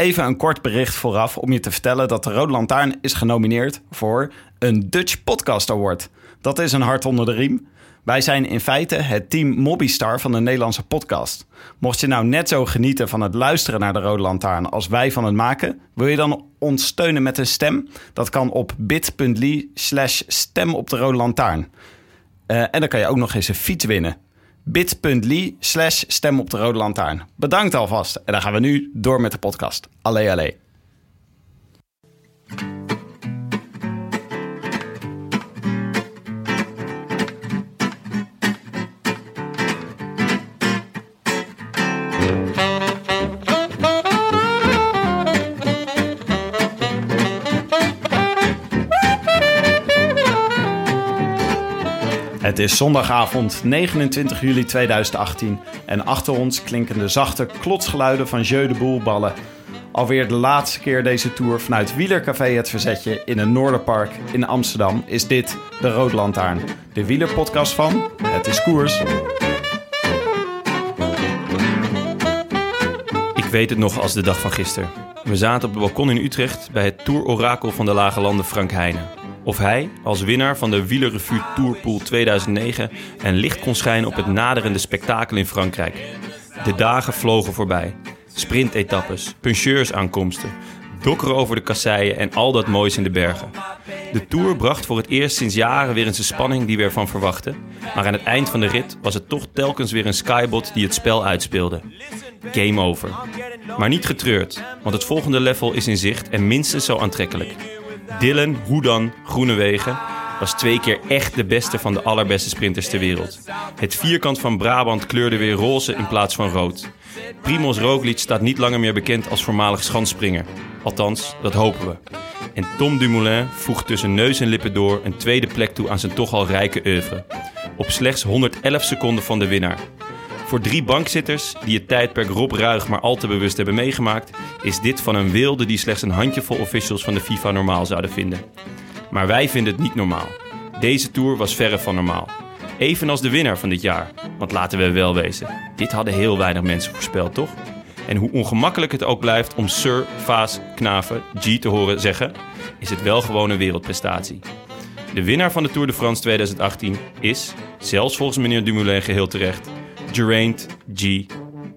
Even een kort bericht vooraf om je te vertellen dat de Rode Lantaarn is genomineerd voor een Dutch Podcast Award. Dat is een hart onder de riem. Wij zijn in feite het team Mobbystar van de Nederlandse podcast. Mocht je nou net zo genieten van het luisteren naar de Rode Lantaarn als wij van het maken, wil je dan ons steunen met een stem? Dat kan op bit.ly slash stem op de Rode Lantaarn. Eh, en dan kan je ook nog eens een fiets winnen. bit.ly slash stem op de Rode Lantaarn. Bedankt alvast. En dan gaan we nu door met de podcast. Allee, allee. Het is zondagavond 29 juli 2018 en achter ons klinken de zachte klotsgeluiden van Jeu de Boelballen. Alweer de laatste keer deze tour vanuit Wielercafé Het Verzetje in een Noorderpark in Amsterdam is dit de Rode Lantaarn. De wielerpodcast van Het is Koers. Ik weet het nog als de dag van gisteren. We zaten op het balkon in Utrecht bij het Tour-orakel van de Lage Landen Frank Heijnen. Of hij, als winnaar van de Wielerrevue Tourpool 2009, een licht kon schijnen op het naderende spektakel in Frankrijk. De dagen vlogen voorbij. Sprintetappes, puncheursaankomsten, dokkeren over de kasseien en al dat moois in de bergen. De Tour bracht voor het eerst sinds jaren weer eens de spanning die we ervan verwachten. Maar aan het eind van de rit was het toch telkens weer een skybot die het spel uitspeelde. Game over. Maar niet getreurd, want het volgende level is in zicht en minstens zo aantrekkelijk. Dylan Hoedan Groenewegen was twee keer echt de beste van de allerbeste sprinters ter wereld. Het vierkant van Brabant kleurde weer roze in plaats van rood. Primoz Roglic staat niet langer meer bekend als voormalig schansspringer. Althans, dat hopen we. En Tom Dumoulin voegt tussen neus en lippen door een tweede plek toe aan zijn toch al rijke oeuvre. Op slechts 111 seconden van de winnaar. Voor drie bankzitters die het tijdperk Rob Ruig maar al te bewust hebben meegemaakt, is dit van een wilde die slechts een handjevol officials van de FIFA normaal zouden vinden. Maar wij vinden het niet normaal. Deze tour was verre van normaal. Evenals de winnaar van dit jaar. Want laten we wel wezen, dit hadden heel weinig mensen voorspeld, toch? En hoe ongemakkelijk het ook blijft om Sir Vaas Knaven G te horen zeggen, is het wel gewoon een wereldprestatie. De winnaar van de Tour de France 2018 is, zelfs volgens meneer Dumoulin geheel terecht, Geraint G.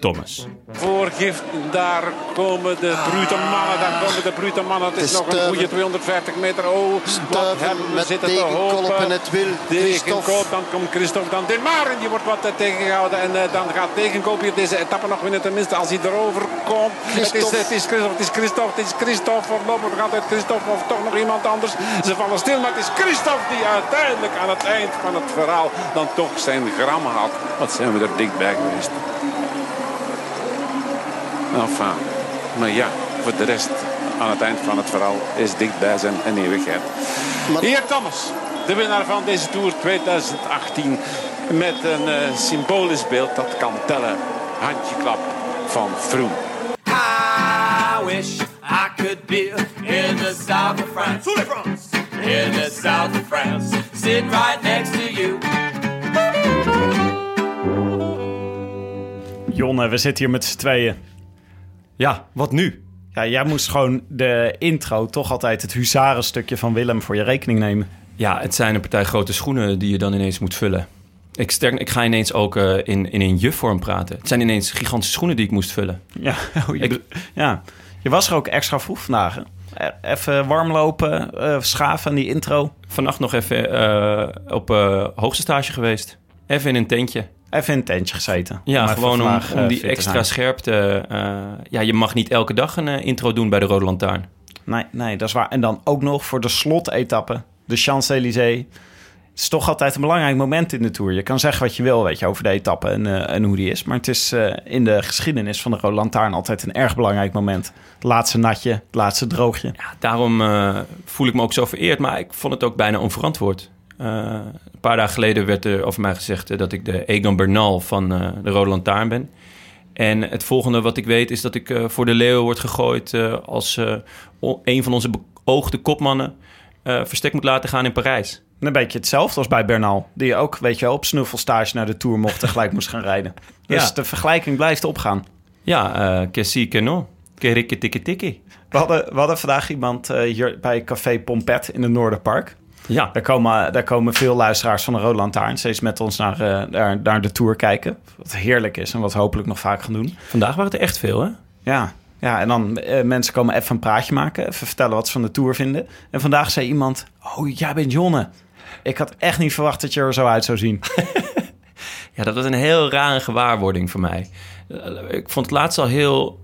Thomas. Voorgift, daar komen de brute mannen, daar komen de brute mannen. Het is nog een goede 250 meter. Oh, wat hebben we met zitten te hopen. en het Christophe. dan komt Christophe, dan Delmar en die wordt wat eh, tegengehouden. En eh, dan gaat Degenkolb hier deze etappe nog winnen, tenminste als hij erover komt. Het is, Christophe. het is Christophe, het is Christophe, het is Christophe. Voorlopig gaat het Christophe of toch nog iemand anders. Ze vallen stil, maar het is Christophe die uiteindelijk aan het eind van het verhaal dan toch zijn gram haalt. Wat zijn we er dichtbij geweest. Enfin, maar ja, voor de rest aan het eind van het verhaal is dichtbij zijn een eeuwigheid. Maar- Hier Thomas, de winnaar van deze Tour 2018. Met een eh, symbolisch beeld dat kan tellen. Handjeklap van Froome. I wish I could be in the south of France. In the south of France. Sitting right next to you. Jonne, we zitten hier met z'n tweeën. Ja, wat nu? Ja, jij moest gewoon de intro, toch altijd het huzarenstukje van Willem voor je rekening nemen. Ja, het zijn een partij grote schoenen die je dan ineens moet vullen. Ik, sterk, ik ga ineens ook eh, in, in een jufvorm praten. Het zijn ineens gigantische schoenen die ik moest vullen. Ja, oh, je, Ik- ja. je was er ook extra vroeg vandaag. hè? E- Even warm lopen, eh, schaven aan die intro. Vannacht nog even eh, op eh, hoogste stage geweest. Even in een tentje. Even in een tentje gezeten. Ja, Om gewoon om, eh, die extra scherpte. eh, ja, je mag niet elke dag een eh, intro doen bij de Rode Lantaarn. Nee, nee, dat is waar. En dan ook nog voor de slotetappe, de Champs-Élysées. Het is toch altijd een belangrijk moment in de Tour. Je kan zeggen wat je wil weet je, over de etappe en, en hoe die is. Maar het is in de geschiedenis van de Rode Lantaarn altijd een erg belangrijk moment. Het laatste natje, het laatste droogje. Ja, daarom voel ik me ook zo vereerd, maar ik vond het ook bijna onverantwoord. Eh, een paar dagen geleden werd er over mij gezegd eh, dat ik de Egan Bernal van eh, de Rode Lantaarn ben. En het volgende wat ik weet is dat ik voor de leeuw word gegooid als een van onze beoogde kopmannen verstek moet laten gaan in Parijs. Een beetje hetzelfde als bij Bernal. Die ook, weet je wel, op snuffelstage naar de Tour mocht en gelijk moest gaan rijden. Dus Ja. de vergelijking blijft opgaan. Ja, que si, que no. Que rikke tikke tikkie. We hadden, we hadden vandaag iemand hier bij Café Pompet in het Noorderpark. Ja, Daar komen, daar komen veel luisteraars van de Rode Lantaarn steeds met ons naar, eh, naar, naar de Tour kijken. Wat heerlijk is en wat hopelijk nog vaak gaan doen. vandaag waren het er echt veel, hè? Ja, ja en dan eh, mensen komen even een praatje maken. Even vertellen wat ze van de Tour vinden. En vandaag zei iemand, oh jij bent Jonne. Ik had echt niet verwacht dat je er zo uit zou zien. Ja, dat was een heel rare gewaarwording voor mij. Eh, Ik vond het laatst al heel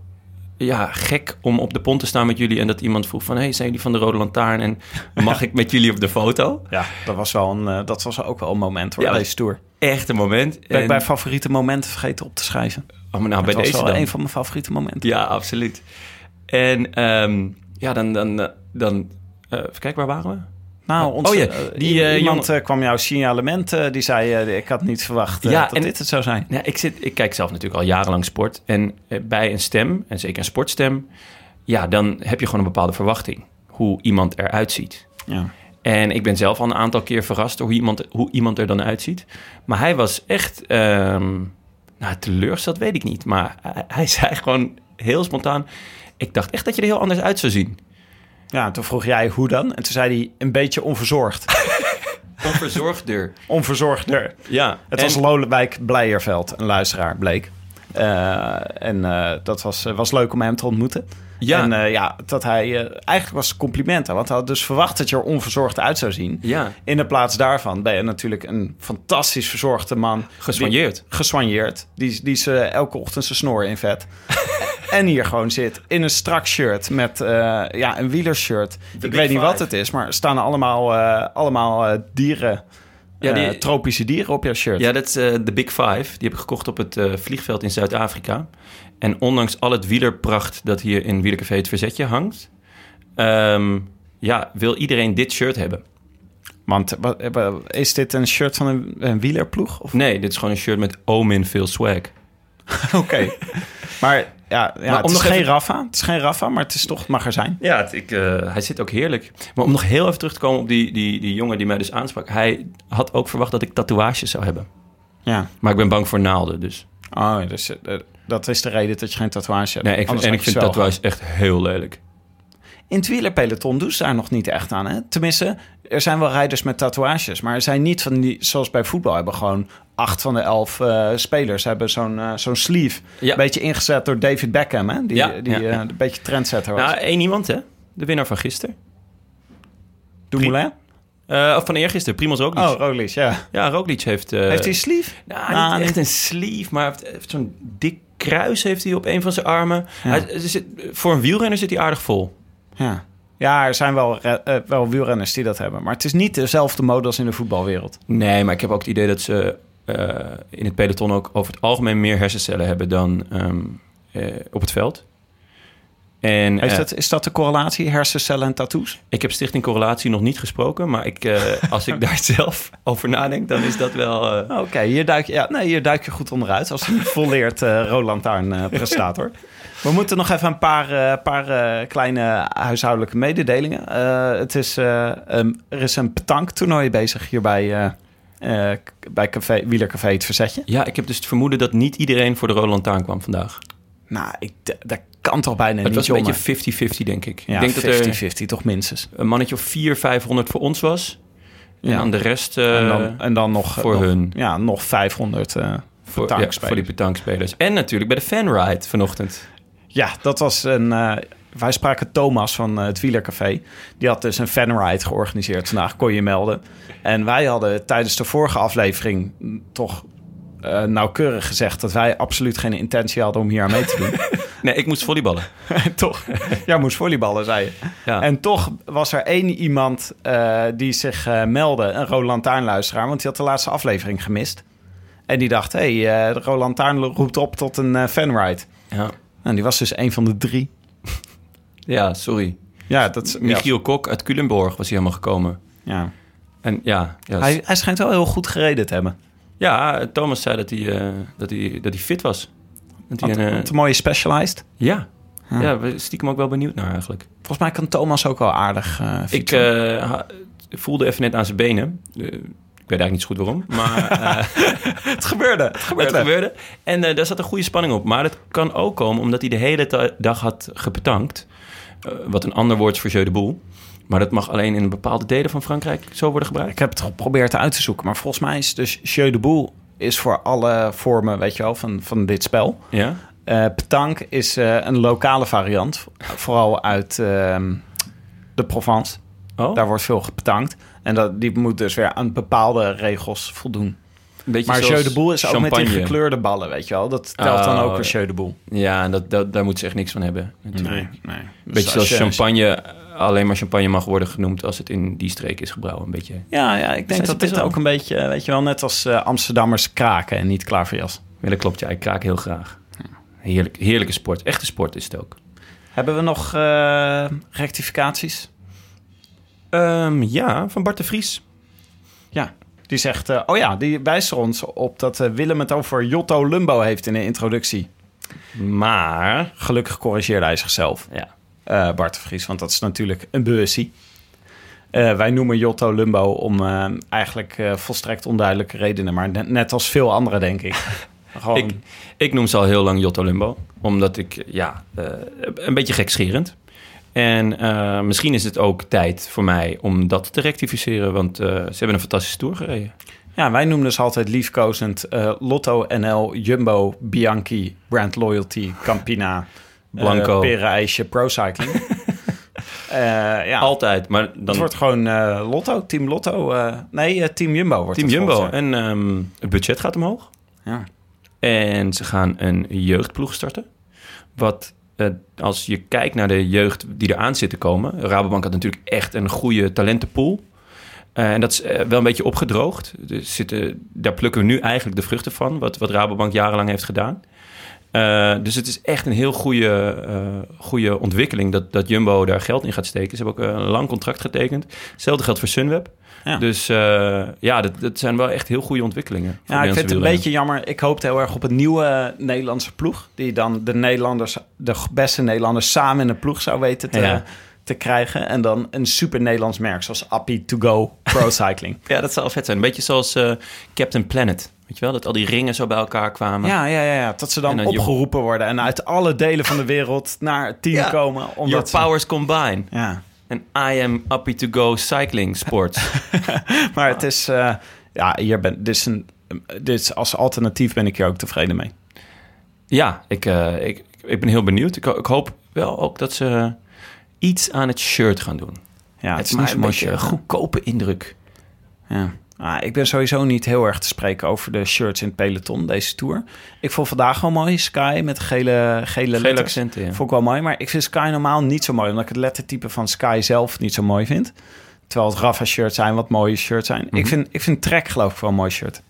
ja, gek om op de pont te staan met jullie... en dat iemand vroeg van... hey, zijn jullie van de Rode Lantaarn en mag ik met jullie op de foto? Ja, dat was, wel een, eh, dat was ook wel een moment hoor, Ja, deze Tour. Echt een moment. Ben ik bij favoriete momenten vergeten op te schrijven. oh, maar nou, bij was deze wel dan. een van mijn favoriete momenten. Ja, absoluut. En ehm, ja, dan... dan, eh, dan eh, kijken, waar waren we? Nou, onze, Oh ja, eh, die, eh, iemand eh, kwam jouw signalement. die zei, ik had niet verwacht Ja, dat en- dit het zou zijn. Ja, ik, zit, ik kijk zelf natuurlijk al jarenlang sport. En bij een stem, en zeker een sportstem... ja, dan heb je gewoon een bepaalde verwachting. Hoe iemand eruit ziet. Ja. En ik ben zelf al een aantal keer verrast door hoe iemand, hoe iemand er dan uitziet. Maar hij was echt... ehm nou, teleurgesteld weet ik niet. Maar hij, hij zei gewoon heel spontaan... Ik dacht echt dat je er heel anders uit zou zien. Ja, toen vroeg jij hoe dan. En toen zei hij een beetje onverzorgd. Onverzorgder. Onverzorgder. Ja. Het en- was Lodewijk Blijerveld, een luisteraar, bleek. Eh, en eh, dat was, eh, was leuk om hem te ontmoeten. Ja. En ja, dat hij... eigenlijk was het complimenten. Want hij had dus verwacht dat je er onverzorgd uit zou zien. Ja. In de plaats daarvan ben je natuurlijk een fantastisch verzorgde man. Gesoigneerd. Die- Gesoigneerd. Die, die ze elke ochtend zijn snor in vet. en hier gewoon zit in een strak shirt met eh, ja, een wielershirt. Ik weet niet wat het is, maar er staan allemaal, eh, allemaal eh, dieren... Ja, die- tropische dieren op jouw shirt. Ja, dat is de Big Five. Die heb ik gekocht op het vliegveld in Zuid-Afrika. En ondanks al het wielerpracht dat hier in Wielercafé het Verzetje hangt... ehm, ja, wil iedereen dit shirt hebben. Want is dit een shirt van een, een wielerploeg? Of? Nee, dit is gewoon een shirt met Omin veel swag. Oké. maar ja, ja het om is nog geen even- Rafa. Het is geen Rafa, maar het is toch, het mag er zijn. Ja, het- ik, eh, hij zit ook heerlijk. Maar om nog heel even terug te komen op die, die, die jongen die mij dus aansprak. Hij had ook verwacht dat ik tatoeages zou hebben. Ja. Maar ik ben bang voor naalden, dus... Oh, dus eh, dat is de reden dat je geen tatoeage hebt. Nee, ik, en vind wel tatoeages echt heel lelijk. In het wielerpeloton doen ze daar nog niet echt aan. Hè? Tenminste, er zijn wel rijders met tatoeages. Maar er zijn niet van die, zoals bij voetbal, hebben gewoon acht van de elf eh, spelers hebben zo'n eh, zo'n sleeve. Ja. Een beetje ingezet door David Beckham, hè? Die, Ja, die ja, eh, een beetje trendsetter was. Nou, één iemand, hè? De winnaar van gisteren. Dumoulin? Eh, of van eergisteren, Primoz Roglic. Oh, Roglic, ja. Ja, Roglic heeft... eh, Heeft hij een sleeve? Nou, Nou, niet echt een sleeve, maar heeft, heeft zo'n dik kruis heeft hij op een van zijn armen. Hij, zit, voor een wielrenner zit hij aardig vol. Ja. Ja, er zijn wel, eh, wel wielrenners die dat hebben. Maar het is niet dezelfde mode als in de voetbalwereld. Nee, maar ik heb ook het idee dat ze eh, in het peloton ook over het algemeen meer hersencellen hebben dan ehm, eh, op het veld. En Heeft eh, dat, is dat de correlatie, hersencellen en tattoos? ik heb Stichting Correlatie nog niet gesproken, maar ik, eh, als ik daar zelf over nadenk, dan is dat wel... eh, Oké, hier, duik je- ja, nee, hier duik je goed onderuit als een volleerd eh Roland Lantaarn eh, prestator. We moeten nog even een paar, eh, paar eh, kleine huishoudelijke mededelingen. Eh, het is, eh, er is een petanktoernooi bezig hier bij, k- bij café, Wielercafé Het Verzetje. Ja, ik heb dus het vermoeden dat niet iedereen voor de Rode Lantaarn kwam vandaag. Nou, ik, dat kan toch bijna het niet, was een beetje 50-50, denk ik. Ja, ik denk dat er 50-50 toch minstens. een mannetje of 400, 500 voor ons was. En Ja. dan de rest eh, en, dan, en dan nog voor nog- hun. Ja, nog 500 eh voor, ja, voor die petankspelers. En natuurlijk bij de fanride vanochtend. Ja, dat was een. eh, wij spraken Thomas van eh, het Wielercafé. Die had dus een fanride georganiseerd vandaag, kon je melden. En wij hadden tijdens de vorige aflevering toch eh, nauwkeurig gezegd dat wij absoluut geen intentie hadden om hier aan mee te doen. Nee, ik moest volleyballen. toch? Ja, moest volleyballen, zei je. Ja. En toch was er één iemand eh, die zich eh, meldde, een Roland Lantaarnluisteraar, want die had de laatste aflevering gemist. En die dacht, hé, hey, eh, de Roland Lantaarn roept op tot een fanride. Ja. En die was dus een van de drie. Ja, sorry. Ja, dat is... Michiel Kok uit Culemborg was hij helemaal gekomen. Ja. En ja, ja, Hij, hij schijnt wel heel goed gereden te hebben. ja Thomas zei dat hij, eh, dat hij, dat hij fit was. Dat hij Had, een, eh, had een mooie specialized. ja. ja, we stiekem ook wel benieuwd naar eigenlijk. Volgens mij kan Thomas ook wel aardig eh Ik eh, voelde even net aan zijn benen. Ik weet eigenlijk niet zo goed waarom, maar eh, het gebeurde. Het gebeurde. het gebeurde. En eh, daar zat een goede spanning op. Maar dat kan ook komen omdat hij de hele dag had gebetankt. Eh, wat een ander woord is voor jeu de boel. Maar dat mag alleen in bepaalde delen van Frankrijk zo worden gebruikt. Ik heb het geprobeerd uit te zoeken, maar volgens mij is dus Jeu de Boel is voor alle vormen, weet je wel, van, van dit spel. Ja? Eh petanque is eh, een lokale variant, vooral uit ehm, de Provence. Oh, Daar wordt veel gepetankt. En dat, die moet dus weer aan bepaalde regels voldoen. Beetje Maar zoals Jeu de Boel is ook met die gekleurde ballen, weet je wel. Dat telt dan Oh, ook weer ja. Jeu de Boel. Ja, en dat, dat, daar moeten ze echt niks van hebben. Natuurlijk. nee. Beetje Dus zoals als je- champagne alleen maar champagne mag worden genoemd als het in die streek is gebrouwen. Een beetje. Ja, ja, ik denk dat dit ook een beetje, weet je wel, net als eh, Amsterdammers kraken en niet klaverjas. Ja, dat klopt. Ja, ik kraak heel graag. Heerlijk, heerlijke sport. Echte sport is het ook. Hebben we nog eh, rectificaties? Ehm, ja, van Bart de Vries. Ja. Die zegt, eh, oh ja, die wijst er ons op dat eh, Willem het over Jotto Lumbo heeft in de introductie. Maar, Gelukkig corrigeerde hij zichzelf, ja. eh, Bart de Vries, want dat is natuurlijk een beursie. Wij noemen Jotto Lumbo om eigenlijk volstrekt onduidelijke redenen, maar net, net als veel anderen, denk ik. Gewoon, Ik, ik noem ze al heel lang Jotto Lumbo. Omdat ik, ja, een beetje gekscherend. En eh, misschien is het ook tijd voor mij om dat te rectificeren. Want eh, ze hebben een fantastische tour gereden. Ja, wij noemen dus altijd liefkozend eh, Lotto NL, Jumbo, Bianchi, Brand Loyalty, Campina, Blanco. Perenijsje, Pro Cycling. Ja, Altijd. Maar dan het wordt gewoon Lotto, Team Lotto. nee, Team Jumbo wordt Team Jumbo. volgens En ehm, het budget gaat omhoog. Ja. En ze gaan een jeugdploeg starten. Wat, eh, als je kijkt naar de jeugd die eraan zit te komen... Rabobank had natuurlijk echt een goede talentenpool. Eh, en dat is eh, wel een beetje opgedroogd. Er zitten, daar plukken we nu eigenlijk de vruchten van... wat, wat Rabobank jarenlang heeft gedaan. Dus het is echt een heel goede, goede ontwikkeling... Dat, dat Jumbo daar geld in gaat steken. Ze hebben ook een lang contract getekend. Hetzelfde geldt voor Sunweb. Ja. Dus eh, ja, dat, dat zijn wel echt heel goede ontwikkelingen. Ja, ik vind het een beetje jammer. Ik hoopte heel erg op een nieuwe Nederlandse ploeg. Die dan de Nederlanders, de beste Nederlanders samen in een ploeg zou weten te, Ja. te krijgen. En dan een super Nederlands merk zoals Appy To Go Pro Cycling. Ja, dat zou vet zijn. Een beetje zoals eh, Captain Planet. Weet je wel, dat al die ringen zo bij elkaar kwamen. Ja, ja, ja, ja. Dat ze dan, je- opgeroepen worden en uit alle delen van de wereld naar het team Ja. komen. Your Omdat ze- powers combine. Ja, En I am happy to go cycling sports. maar het is... eh, ja, hier ben, dit is een, dit is, als alternatief ben ik hier ook tevreden mee. ja, ik, eh, ik, ik ben heel benieuwd. Ik, ik hoop wel ook dat ze iets aan het shirt gaan doen. Ja, het het is niet een hè? goedkope indruk. Ja. Ah, ik ben sowieso niet heel erg te spreken over de shirts in het peloton, deze tour. Ik vond vandaag wel mooi, Sky met gele, gele, Gele accenten, ja. Vond ik wel mooi, maar ik vind Sky normaal niet zo mooi. Omdat ik het lettertype van Sky zelf niet zo mooi vind. Terwijl het Rafa-shirts zijn wat mooie shirts zijn. Mhm. ik, vind, ik vind Trek geloof ik wel een mooi shirt.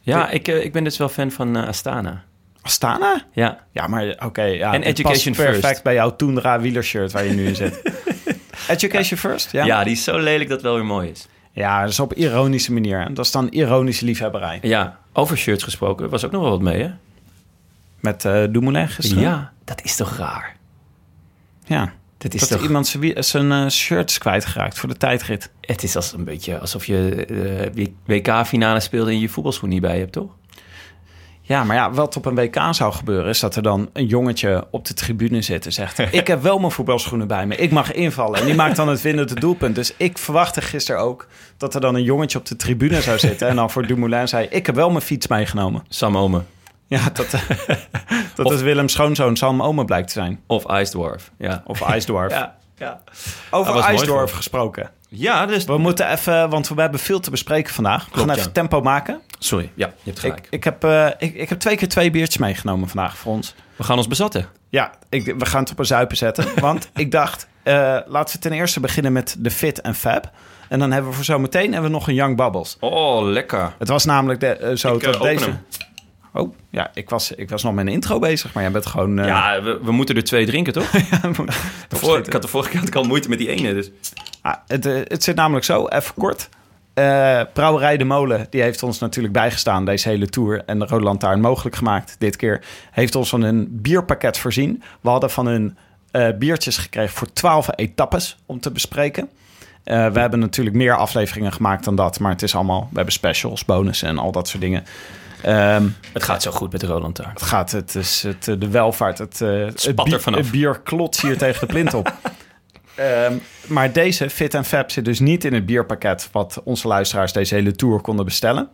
Ja, ik, eh, ik ben dus wel fan van eh, Astana. Astana? Ja, Ja, maar oké. ja, En Education perfect First. bij jouw Toendra wielershirt waar je nu in zit. Education First, ja? ja. die is zo lelijk dat het wel weer mooi is. Ja, dat is op ironische manier. Dat is dan ironische liefhebberij. Ja, over shirts gesproken, was ook nog wel wat mee, hè? Met eh Dumoulin gisteren. Ja, dat is toch raar? Ja. Dat is dat toch... iemand zijn, zijn eh, shirt is kwijtgeraakt voor de tijdrit. Het is als een beetje alsof je eh, WK-finale speelde en je voetbalschoen niet bij hebt, toch? Ja, maar ja, wat op een WK zou gebeuren... is dat er dan een jongetje op de tribune zit en zegt... ik heb wel mijn voetbalschoenen bij me, ik mag invallen. En die maakt dan het winnende doelpunt. Dus ik verwachtte gisteren ook dat er dan een jongetje op de tribune zou zitten... en dan voor Dumoulin zei... ik heb wel mijn fiets meegenomen. Sam Ome Ja, dat, dat Of- is Willem schoonzoon Sam Ome blijkt te zijn. of Ice Dwarf. Ja. Of IJsdorf. Ja, ja. Over IJsdorf gesproken. ja dus... We moeten even, want we hebben veel te bespreken vandaag. We gaan even ja. tempo maken. Sorry, ja, je hebt gelijk. Ik, ik, heb, eh, ik, ik heb twee keer twee biertjes meegenomen vandaag voor ons. We gaan ons bezatten. Ja, ik, we gaan het op een zuipen zetten. want ik dacht, eh, laten we ten eerste beginnen met de Fit en Fab. En dan hebben we voor zometeen hebben we nog een Young Bubbles. Oh, lekker. Het was namelijk de, eh, zo dat deze... hem. Oh, ja, ik was, ik was nog met een intro bezig, maar jij bent gewoon... Ja, we, we moeten er twee drinken, toch? De vor- ik had de vorige keer had ik al moeite met die ene. Dus. Ah, het, het zit namelijk zo, even kort. Eh Brouwerij De Molen, die heeft ons natuurlijk bijgestaan deze hele tour. En de Rode Lantaarn mogelijk gemaakt dit keer. Heeft ons van een bierpakket voorzien. We hadden van hun eh, biertjes gekregen voor 12 etappes om te bespreken. Eh, we hebben natuurlijk meer afleveringen gemaakt dan dat. Maar het is allemaal, we hebben specials, bonussen en al dat soort dingen. Ehm, Het gaat zo goed met de Roland het gaat, het is het, de welvaart, het, eh, het, bier, het bier klotst hier tegen de plint op. Ehm, maar deze Fit en Fab zit dus niet in het bierpakket... wat onze luisteraars deze hele tour konden bestellen.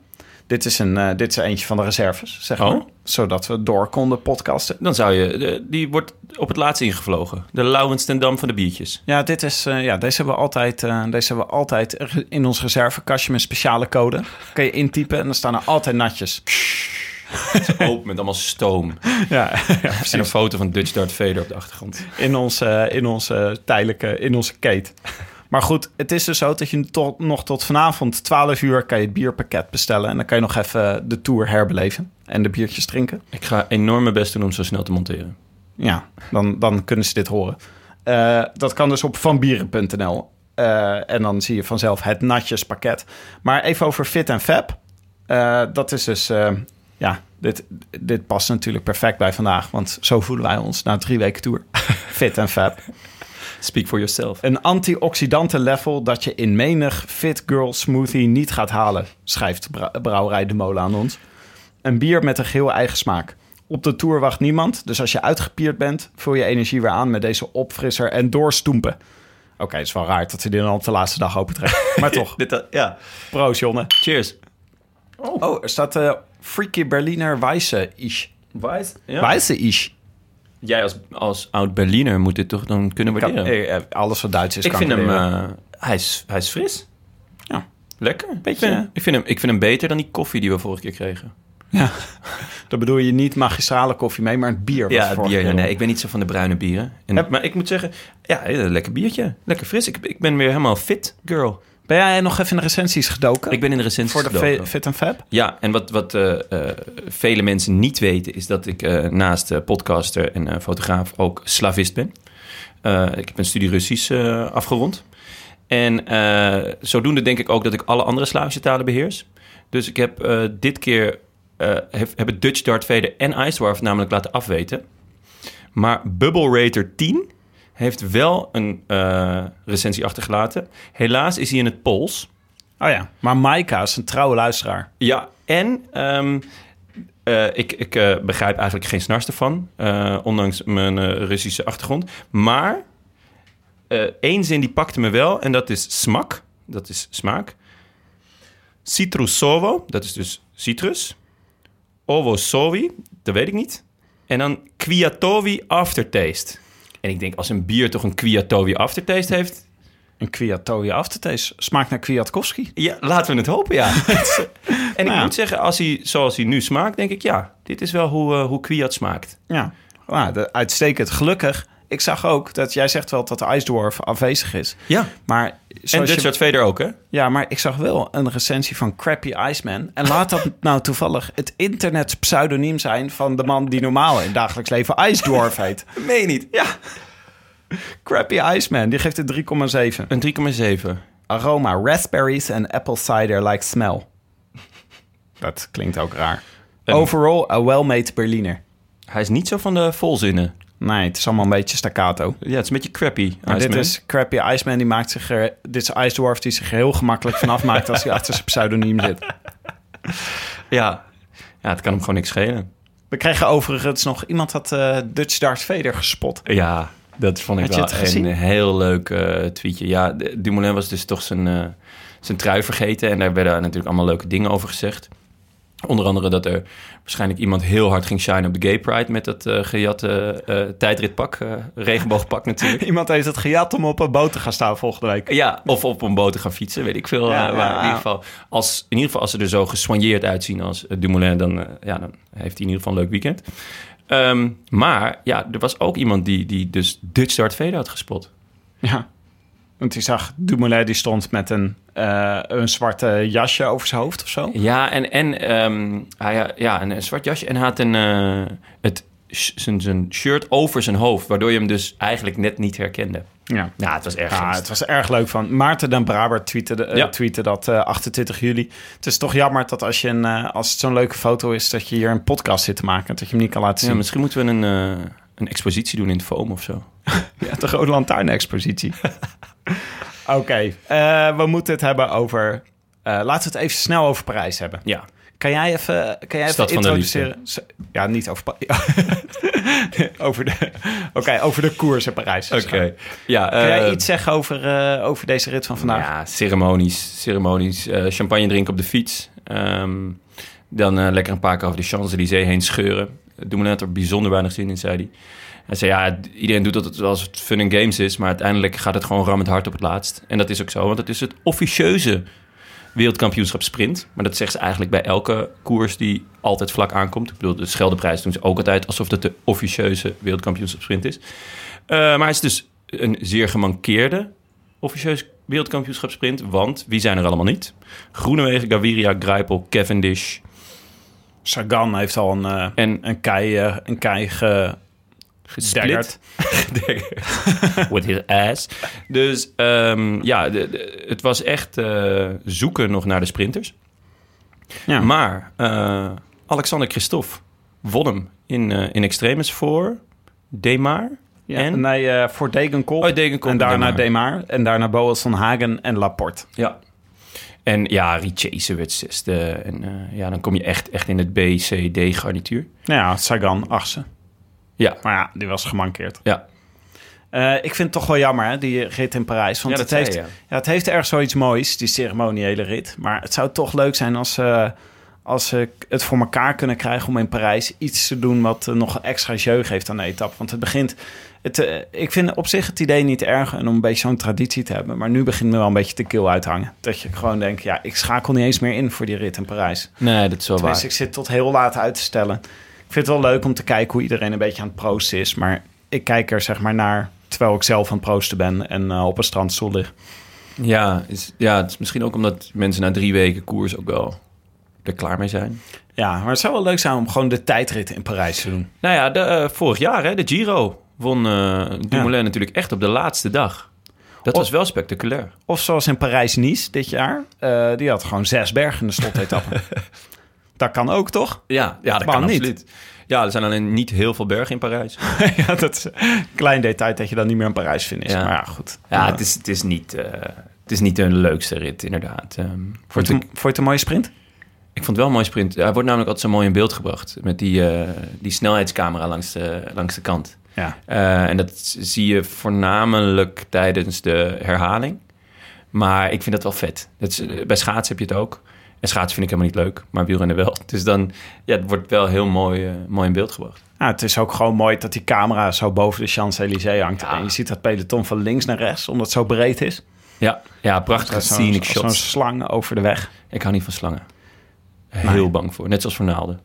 Dit is, een, eh, dit is eentje van de reserves, zeg maar. Oh. Zodat we door konden podcasten. Dan zou je... de- die wordt op het laatst ingevlogen. De Laurens ten Dam van de biertjes. Ja, dit is, eh, ja deze, hebben we altijd, eh, deze hebben we altijd in ons reservekastje met speciale code. Kan je intypen en dan staan er altijd natjes. Open met allemaal stoom. Ja, en een foto van Dutch Darth Vader op de achtergrond. in onze, in onze tijdelijke, in onze kate. Maar goed, het is dus zo dat je tot, nog tot vanavond 12 uur kan je het bierpakket bestellen. En dan kan je nog even de tour herbeleven en de biertjes drinken. Ik ga enorm mijn best doen om zo snel te monteren. Ja, dan, dan kunnen ze dit horen. Eh, dat kan dus op vanbieren.nl. Eh, en dan zie je vanzelf het natjespakket. Maar even over Fit en Fab. Eh, dat is dus... ja, dit, dit past natuurlijk perfect bij vandaag. Want zo voelen wij ons na drie weken tour. Fit en Fab. Speak for yourself. Een antioxidanten level dat je in menig Fit Girl smoothie niet gaat halen, schrijft Brouwerij De Molen aan ons. Een bier met een geheel eigen smaak. Op de tour wacht niemand, dus als je uitgepierd bent, vul je energie weer aan met deze opfrisser en doorstoempen. Oké, het is wel raar dat hij dit dan op de laatste dag opentrekt. Maar toch, Dit, ja. proost Jonne. Cheers. Oh, er staat eh Freaky Berliner Weisse ish. Wijs? Ja. Weisse ish. Jij als, als oud-Berliner moet dit toch dan kunnen Kan- waarderen? eh, eh, Alles wat Duits is ik kan vind hem... eh, hij, is, hij is fris. Ja. Lekker. Beetje- Ik vind, ik, vind hem, ik vind hem beter dan die koffie die we vorige keer kregen. Ja. Dan bedoel je niet magistrale koffie mee, maar het bier. was Ja, het bier. keer. Nee, ik ben niet zo van de bruine bieren. En, Maar ik moet zeggen, ja, een lekker biertje. Lekker fris. Ik, ik ben weer helemaal fit, girl. Ben jij nog even in de recensies gedoken? Ik ben in de recensies voor de gedoken. Fit en Fab? Ja, en wat, wat eh, eh, vele mensen niet weten... is dat ik eh, naast podcaster en fotograaf ook slavist ben. Ik heb een studie Russisch afgerond. En zodoende denk ik ook dat ik alle andere Slavische talen beheers. Dus ik heb dit keer... heb, heb het Dutch Dart Vader en Ice Dwarf namelijk laten afweten. Maar Bubble Rater 10 heeft wel een eh, recensie achtergelaten. Helaas is hij in het Pools... Oh ja, maar Maika is een trouwe luisteraar. Ja, en ehm, eh, ik, ik eh, begrijp eigenlijk geen snars ervan, ondanks mijn Russische achtergrond. Maar één zin die pakte me wel, en dat is smak, dat is smaak. Citrusovo, dat is dus citrus. Ovosovi, dat weet ik niet. En dan Kwiatowi aftertaste. En ik denk, als een bier toch een Kwiatowi aftertaste heeft... Een Kwiatoje aftertaste. Smaakt naar Kwiatkowski. Ja, laten we het hopen, ja. en ik Nou moet zeggen, als hij, zoals hij nu smaakt, denk ik... ja, dit is wel hoe, eh hoe Kwiat smaakt. Ja, nou, de, uitstekend. Gelukkig. Ik zag ook dat jij zegt wel dat de Ice Dwarf afwezig is. Ja, Maar, en je, Dart Vader ook, hè? ja, maar ik zag wel een recensie van Crappy Iceman. En laat dat nou toevallig het internet pseudoniem zijn van de man die normaal in het dagelijks leven Ice Dwarf heet. Meen je niet? Ja. Crappy Iceman, die geeft het 3,7. Een 3,7. Aroma, raspberries en apple cider like smell. Dat klinkt ook raar. Een- Overall, a well-made Berliner. Hij is niet zo van de volzinnen. Nee, het is allemaal een beetje staccato. Ja, het is een beetje crappy. Maar dit is Crappy Iceman, die maakt zich er... Dit is Ice Dwarf die zich er heel gemakkelijk vanaf maakt als hij achter zijn pseudoniem zit. Ja. ja, het kan hem gewoon niks schelen. We kregen overigens nog... Iemand had eh, Dutch Darth Vader gespot. Ja, dat vond ik wel een heel leuk eh, tweetje. Ja, Dumoulin was dus toch zijn, eh, zijn trui vergeten. En daar werden natuurlijk allemaal leuke dingen over gezegd. Onder andere dat er waarschijnlijk iemand heel hard ging shine op de Gay Pride... met dat eh gejatte eh, tijdritpak, eh, regenboogpak natuurlijk. Iemand heeft het gejat om op een boot te gaan staan volgende week. Ja, of op een boot te gaan fietsen, weet ik veel. Ja, maar ja, in, ieder geval, als, in ieder geval, als ze er zo gesoigneerd uitzien als Dumoulin... dan, ja, dan heeft hij in ieder geval een leuk weekend. Ehm, maar ja, er was ook iemand die, die dus Dutch Darth Vader had gespot. Ja. Want die zag Dumoulin die stond met een, eh, een zwarte jasje over zijn hoofd of zo. Ja, en, en ehm, hij, ja, een, een zwart jasje en hij had een, eh, het, zijn, zijn shirt over zijn hoofd, waardoor je hem dus eigenlijk net niet herkende. Ja. Ja, het was erg Ja, het was erg leuk van. Maarten den Braber tweette, eh, Ja. tweette dat eh, 28 juli. Het is toch jammer dat als, je een, als het zo'n leuke foto is... dat je hier een podcast zit te maken. Dat je hem niet kan laten Ja, zien. misschien moeten we een, een expositie doen in het foam of zo. Ja, de Rode Lantaarn-expositie. Oké, eh, we moeten het hebben over... eh, laten we het even snel over Parijs hebben. Ja. Kan jij even, kan jij even Stad van de introduceren? Ja, niet over... Over de, Oké, over de koers in Parijs. Ja, Kan jij eh, iets zeggen over, over deze rit van vandaag? Ja, ceremonies. Ceremonies. champagne drinken op de fiets. Ehm, dan lekker een paar keer over de Champs-Élysées heen scheuren. Dumoulin had er bijzonder weinig zin in, zei hij. Hij zei, ja, iedereen doet dat als het fun and games is... maar uiteindelijk gaat het gewoon rammend hard op het laatst. En dat is ook zo, want het is het officieuze wereldkampioenschap sprint. Maar dat zegt ze eigenlijk bij elke koers die altijd vlak aankomt. Ik bedoel, de Scheldeprijs doen ze ook altijd... alsof het de officieuze wereldkampioenschap sprint is. Eh, maar het is dus een zeer gemankeerde officieus wereldkampioenschapsprint. Want wie zijn er allemaal niet? Groenewegen, Gaviria, Greipel, Cavendish. Sagan heeft al een, eh, En een kei, eh, een kei ge... Split. With his ass. Dus ehm, ja, de- de- het was echt eh, zoeken nog naar de sprinters. Ja. Maar eh, Alexander Christophe won hem in, eh, in extremis voor Demar. Ja, en? Nee, voor Degenkolb. Oh, Degenkolb En daarna Demar. Demar. En daarna Boas van Hagen en Laporte. Ja. En ja, Richese werd zesde. En ja, dan kom je echt, echt in het B, C, D garnituur. Nou ja, Sagan achtste. Ja, Maar ja, die was gemankeerd. ja. Eh, ik vind het toch wel jammer, hè, die rit in Parijs. Want Ja, het, heeft, ja. het heeft erg zoiets moois, die ceremoniële rit. Maar het zou toch leuk zijn als ze, als ze het voor elkaar kunnen krijgen... om in Parijs iets te doen wat eh, nog extra jeu geeft aan de etappe. Want het begint... Het, eh, ik vind op zich het idee niet erg en om een beetje zo'n traditie te hebben. Maar nu begint me wel een beetje de keel uit te hangen. Dat je gewoon denkt, ja, ik schakel niet eens meer in voor die rit in Parijs. Nee, dat is wel Tenminste, waar. ik zit tot heel laat uit te stellen. Ik vind het wel leuk om te kijken hoe iedereen een beetje aan het proosten is. Maar ik kijk er zeg maar naar terwijl ik zelf aan het proosten ben en eh, op een strandstoel lig. Ja, is, ja, het is misschien ook omdat mensen na drie weken koers ook wel er klaar mee zijn. Ja, maar het zou wel leuk zijn om gewoon de tijdrit in Parijs te doen. Nou ja, de, eh, vorig jaar, hè, de Giro, won eh Dumoulin natuurlijk echt op de laatste dag. Dat was wel spectaculair. Of zoals in Parijs-Nice dit jaar. die had gewoon zes bergen in de slotetappe. dat kan ook, toch? Ja, ja dat kan niet? absoluut. Ja, er zijn alleen niet heel veel bergen in Parijs. ja, dat is een klein detail dat je dan niet meer in Parijs vindt. Ja. Maar ja, goed. Ja, het is, het is niet... eh, het is niet de leukste rit, inderdaad. Ehm, vond, je, ik, vond je het een mooie sprint? ik vond het wel een mooi sprint. Hij wordt namelijk altijd zo mooi in beeld gebracht. Met die, eh, die snelheidscamera langs de, langs de kant. Ja. Eh, en dat zie je voornamelijk tijdens de herhaling. Maar ik vind dat wel vet. Dat is, bij schaatsen heb je het ook. En schaatsen vind ik helemaal niet leuk, maar wielrennen wel. Dus dan ja, het wordt wel heel mooi, eh, mooi in beeld gebracht. Ja, het is ook gewoon mooi dat die camera zo boven de Champs-Élysées hangt. Ja. En je ziet dat peloton van links naar rechts, omdat het zo breed is. Ja, ja prachtige Zo'n scenic zo'n shots. slang over de weg. Ik hou niet van slangen. Heel bang voor, net zoals voor naalden.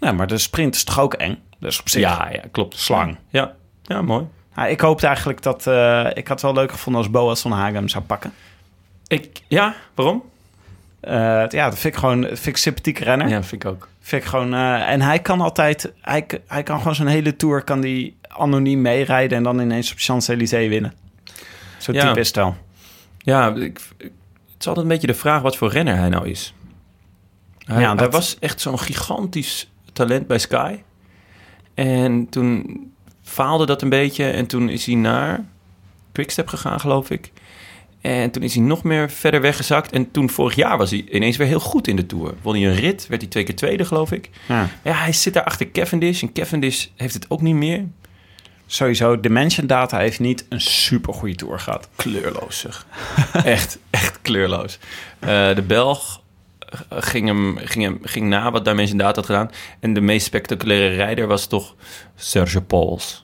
Nee, maar de sprint is toch ook eng? Dus op zich. Ja, ja, klopt. Slang. Ja, ja mooi. Nou, ik hoopte eigenlijk dat... eh, ik had het wel leuk gevonden als Boas van Hagen hem zou pakken. Ik, ja, waarom? Eh, ja, dat vind ik gewoon vind ik sympathieke renner. Ja, vind ik ook. Vind ik gewoon, eh, en hij kan altijd... Hij, hij kan gewoon zo'n hele tour kan die anoniem meerijden... en dan ineens op Champs-Élysées winnen. Zo Ja. type is het wel. Ja, ik, ik- het is altijd een beetje de vraag wat voor renner hij nou is. Hij, Ja, hij dat- was echt zo'n gigantisch talent bij Sky. En toen faalde dat een beetje. En toen is hij naar Quickstep gegaan, geloof ik. En toen is hij nog meer verder weggezakt. En toen vorig jaar was hij ineens weer heel goed in de Tour. Won hij een rit, werd hij twee keer tweede, geloof ik. Ja. Ja, hij zit daar achter Cavendish. En Cavendish heeft het ook niet meer. Sowieso, Dimension Data heeft niet een super goede tour gehad. Kleurloos, zeg. echt, echt kleurloos. Eh, de Belg eh, ging, hem, ging, hem, ging na wat Dimension Data had gedaan. En de meest spectaculaire rijder was toch Serge Pauls.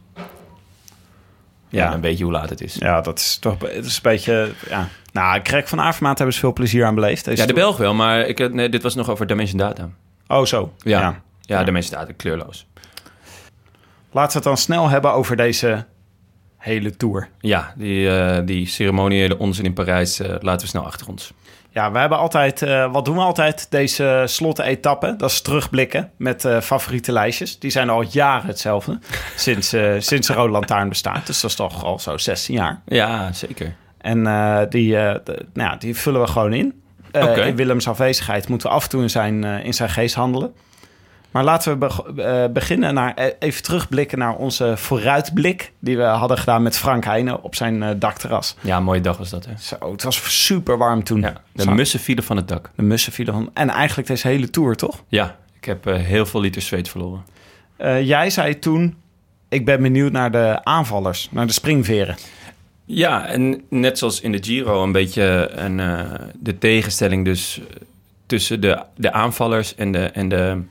Ja, dan weet je hoe laat het is. Ja, dat is toch het is een beetje... Ja. Nou, Greg van Avermaat hebben ze veel plezier aan beleefd. Deze Ja, de. Belg wel, maar ik, nee, dit was nog over Dimension Data. Oh, zo. Ja, Ja. ja. Dimension Data, kleurloos. Laten we het dan snel hebben over deze hele tour. Ja, die, eh, die ceremoniële onzin in Parijs eh, laten we snel achter ons. Ja, we hebben altijd, eh, wat doen we altijd deze slotte-etappe? Dat is terugblikken met eh, favoriete lijstjes. Die zijn al jaren hetzelfde, sinds, eh, sinds de Rode Lantaarn bestaat. Dus dat is toch al zo 16 jaar. Ja, zeker. En die, de- nou die vullen we gewoon in. In Willems afwezigheid moeten we af en toe in zijn, in zijn geest handelen. Maar laten we eh, beginnen naar, eh, even terugblikken naar onze vooruitblik... die we hadden gedaan met Frank Heijnen op zijn eh, dakterras. Ja, een mooie dag was dat, hè? Zo, het was super warm toen. Ja, de Zo. mussen vielen van het dak. De mussen vielen van... En eigenlijk deze hele tour, toch? Ja, ik heb heel veel liters zweet verloren. Eh, jij zei toen... Ik ben benieuwd naar de aanvallers, naar de springveren. Ja, en net zoals in de Giro een beetje een, eh, de tegenstelling dus tussen de, de aanvallers en de, en de...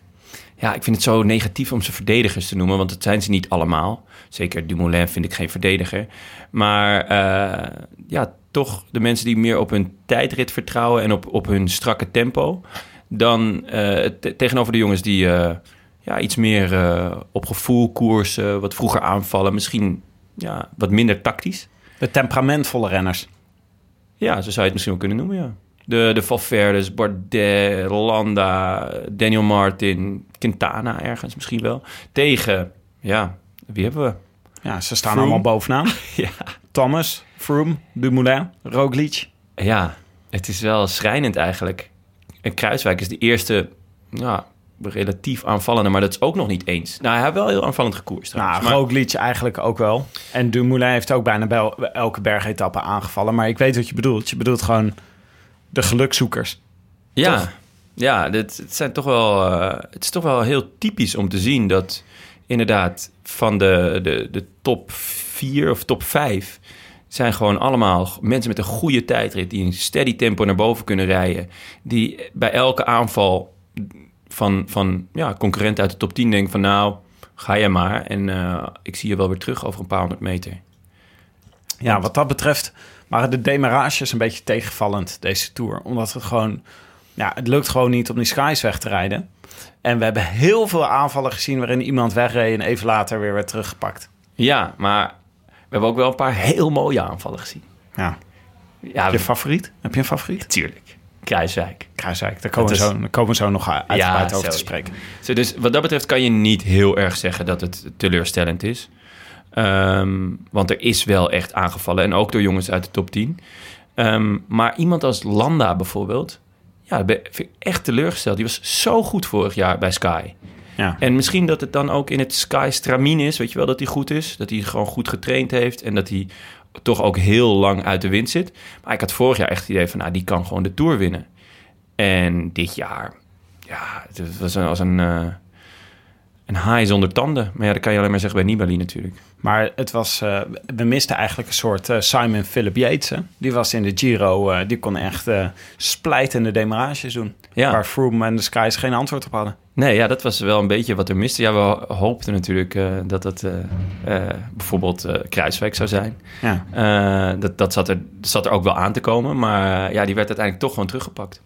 Ja, ik vind het zo negatief om ze verdedigers te noemen, want dat zijn ze niet allemaal. Zeker Dumoulin vind ik geen verdediger. Maar eh, ja, toch de mensen die meer op hun tijdrit vertrouwen en op, op hun strakke tempo... dan eh, te- tegenover de jongens die eh, ja, iets meer op gevoel koersen, wat vroeger aanvallen. Misschien ja, wat minder tactisch. De temperamentvolle renners. Ja, zo zou je het misschien wel kunnen noemen, ja. De, de Valverdes, Bardet, Landa, Daniel Martin, Quintana ergens misschien wel. Tegen, ja, wie hebben we? Ja, ze staan allemaal bovenaan. Ja. Thomas, Froome, Dumoulin, Roglic. Ja, het is wel schrijnend eigenlijk. En Kruiswijk is de eerste, ja, relatief aanvallende, maar dat is ook nog niet eens. Nou, hij heeft wel heel aanvallend gekoerst. Nou, maar- Roglic eigenlijk ook wel. En Dumoulin heeft ook bijna bij el- elke bergetappe aangevallen. Maar ik weet wat je bedoelt. Je bedoelt gewoon de gelukzoekers. Ja, Toch? ja dit, het, zijn toch wel, eh, het is toch wel heel typisch om te zien dat inderdaad van de, de, de top vier of top vijf zijn gewoon allemaal mensen met een goede tijdrit die een steady tempo naar boven kunnen rijden. Die bij elke aanval van, van ja, concurrenten uit de top 10 denken van nou, ga jij maar. En eh, ik zie je wel weer terug over een paar honderd meter. Ja, wat dat betreft waren de demarages een beetje tegenvallend deze Tour. Omdat het gewoon... Ja, het lukt gewoon niet om die skies weg te rijden. En we hebben heel veel aanvallen gezien waarin iemand wegreed... en even later weer werd teruggepakt. Ja, maar we hebben ook wel een paar heel mooie aanvallen gezien. Ja. Ja, Heb je een favoriet? Heb je een favoriet? Tuurlijk. Kruiswijk. Kruiswijk, daar komen, is- zo, daar komen we zo nog uitgebreid over te spreken. Zo, dus wat dat betreft kan je niet heel erg zeggen dat het teleurstellend is. Ehm, want er is wel echt aangevallen. En ook door jongens uit de top 10. Ehm, maar iemand als Landa bijvoorbeeld. Ja, ben vind ik echt teleurgesteld. Die was zo goed vorig jaar bij Sky. Ja. En misschien dat het dan ook in het Sky stramien is. Weet je wel, dat hij goed is. Dat hij gewoon goed getraind heeft. En dat hij toch ook heel lang uit de wind zit. Maar ik had vorig jaar echt het idee van... Nou, die kan gewoon de Tour winnen. En dit jaar... Ja, het was een, als een... eh, een haai zonder tanden. Maar ja, dat kan je alleen maar zeggen bij Nibali natuurlijk. Maar het was, eh, we misten eigenlijk een soort eh, Simon Philip Yates. Hè? Die was in de Giro, eh, die kon echt splijtende demarages doen. Ja. Waar Froome en de Skies geen antwoord op hadden. Nee, ja, dat was wel een beetje wat er miste. Ja, we hoopten natuurlijk dat het eh, bijvoorbeeld Kruiswijk zou zijn. Ja. Dat dat zat, er, zat er ook wel aan te komen. Maar ja, die werd uiteindelijk toch gewoon teruggepakt.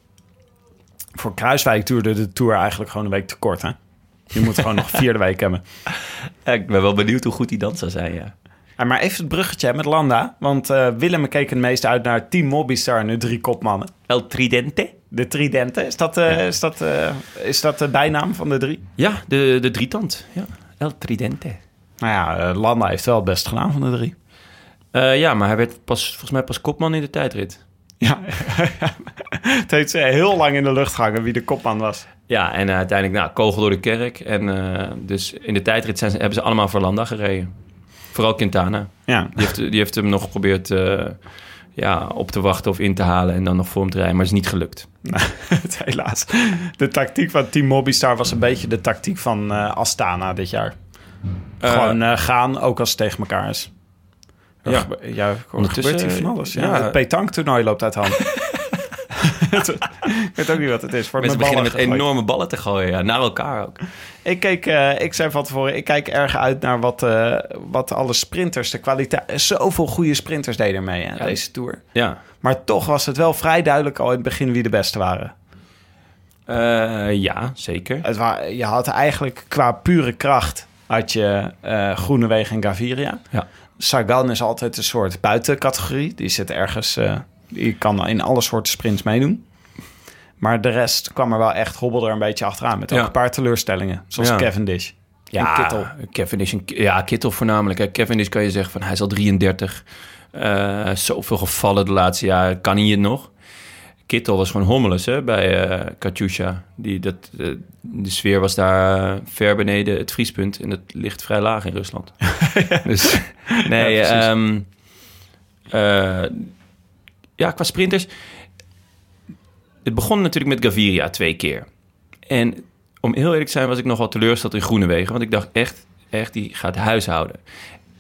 Voor Kruiswijk duurde de Tour eigenlijk gewoon een week te kort. Hè? Je moet gewoon nog vierde week hebben. Ik ben wel benieuwd hoe goed die dan zou zijn, ja. Maar even het bruggetje met Landa. Want eh, Willem keek het meest uit naar Team Mobistar en de drie kopmannen. El Tridente? De Tridente, is dat, eh, is dat, eh, is dat de bijnaam van de drie? Ja, de, de drietand. Ja. El Tridente. Nou ja, Landa heeft wel het best gedaan van de drie. Ja, maar hij werd pas, volgens mij pas kopman in de tijdrit. Ja, het heeft heel lang in de lucht gehangen wie de kopman was. Ja, en eh, uiteindelijk nou, kogel door de kerk. En eh, dus in de tijdrit zijn hebben ze allemaal voor Landa gereden. Vooral Quintana. Ja, Die heeft, die heeft hem nog geprobeerd eh, ja, op te wachten of in te halen en dan nog voor hem te rijden. Maar het is niet gelukt. helaas. De tactiek van Team Mobistar was een beetje de tactiek van Astana dit jaar. Gewoon gaan, ook als het tegen elkaar is. Ja. ja, er Ondertussen, gebeurt hier van alles. Ja, ja. Het petanque-toernooi loopt uit hand. ik weet ook niet wat het is. Voor Mensen mijn beginnen met gegooid. enorme ballen te gooien. Ja, naar elkaar ook. Ik, keek, eh, ik zei van tevoren, ik kijk erg uit naar wat, eh, wat alle sprinters, de kwaliteit... Zoveel goede sprinters deden mee, Ja. deze Tour. Ja. Maar toch was het wel vrij duidelijk al in het begin wie de beste waren. Eh, ja, zeker. Het je had eigenlijk qua pure kracht... had je Groenewegen en Gaviria. Ja. Sagan is altijd een soort buitencategorie. Die zit ergens... die kan in alle soorten sprints meedoen. Maar de rest kwam er wel echt hobbelde er een beetje achteraan. Met ook Ja. een paar teleurstellingen. Zoals Ja. Cavendish. Ja, En Kittel. Cavendish en, ja, Kittel voornamelijk. Hè. Cavendish kan je zeggen van hij is al 33. eh zoveel gevallen de laatste jaren. Kan hij het nog? Kittel was gewoon hommeles hè, bij eh Katusha. Die, dat, eh, de sfeer was daar ver beneden het vriespunt. En dat ligt vrij laag in Rusland. dus nee, Ja. Ja, qua sprinters. Het begon natuurlijk met Gaviria twee keer. En om heel eerlijk te zijn was ik nogal teleurgesteld in Groenewegen. Want ik dacht echt, echt, die gaat huishouden.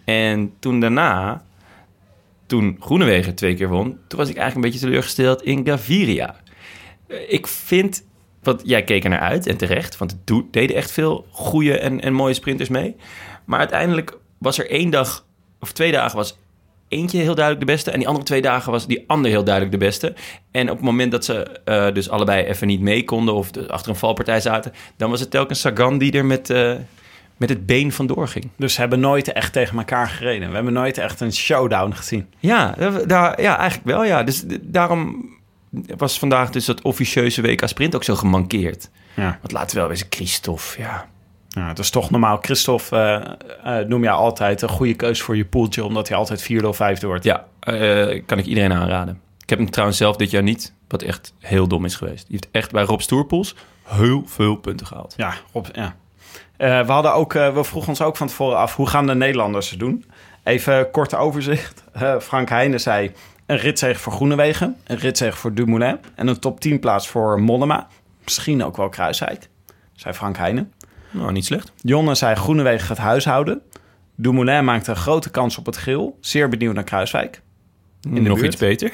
En toen daarna, toen Groenewegen twee keer won... toen was ik eigenlijk een beetje teleurgesteld in Gaviria. Ik vind, want jij keek er naar uit en terecht... want het deden echt veel goede en, en mooie sprinters mee. Maar uiteindelijk was er één dag, of twee dagen... was eentje heel duidelijk de beste... en die andere twee dagen was die ander heel duidelijk de beste. En op het moment dat ze eh, dus allebei even niet mee konden... of de- achter een valpartij zaten... dan was het telkens Sagan die er met, eh, met het been vandoor ging. Dus ze hebben nooit echt tegen elkaar gereden. We hebben nooit echt een showdown gezien. Ja, daar, ja eigenlijk wel, ja. Dus daarom was vandaag dus dat officieuze WK Sprint ook zo gemankeerd. Ja. Want laten we wel wezen, Christophe, ja. Ja, het is toch normaal. Christophe eh, eh, noem je altijd een goede keus voor je poeltje... omdat hij altijd vierde of vijfde wordt. Ja, eh, kan ik iedereen aanraden. Ik heb hem trouwens zelf dit jaar niet, wat echt heel dom is geweest. Die heeft echt bij Rob Stoerpoels heel veel punten gehaald. Ja, Rob, ja. We, hadden ook, we vroegen ons ook van tevoren af... hoe gaan de Nederlanders het doen? Even kort overzicht. Frank Heijnen zei... een ritzege voor Groenewegen... een ritzege voor Dumoulin... en een top 10 plaats voor Mollema. Misschien ook wel Kruiswijk, zei Frank Heijnen. Nou, niet slecht. Jonne zei Groenewegen gaat huishouden. Dumoulin maakte een grote kans op het geel. Zeer benieuwd naar Kruiswijk. In de Nog buurt. iets beter.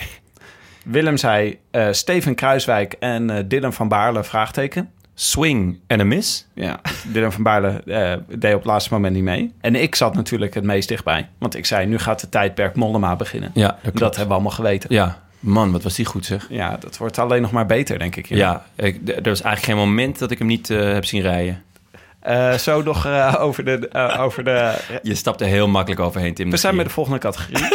Willem zei eh, Steven Kruiswijk en Dylan van Baarle, vraagteken. Swing en een miss. Ja, Dylan van Baarle eh, deed op het laatste moment niet mee. En ik zat natuurlijk het meest dichtbij. Want ik zei, nu gaat de tijdperk Mollema beginnen. Ja, dat klopt. dat hebben we allemaal geweten. Ja, man, wat was die goed zeg. Ja, dat wordt alleen nog maar beter, denk ik. Ja, ik, d- er was eigenlijk geen moment dat ik hem niet heb zien rijden. Eh, zo nog eh, over de... eh, over de Je stapte heel makkelijk overheen, Tim. we zijn bij de volgende categorie.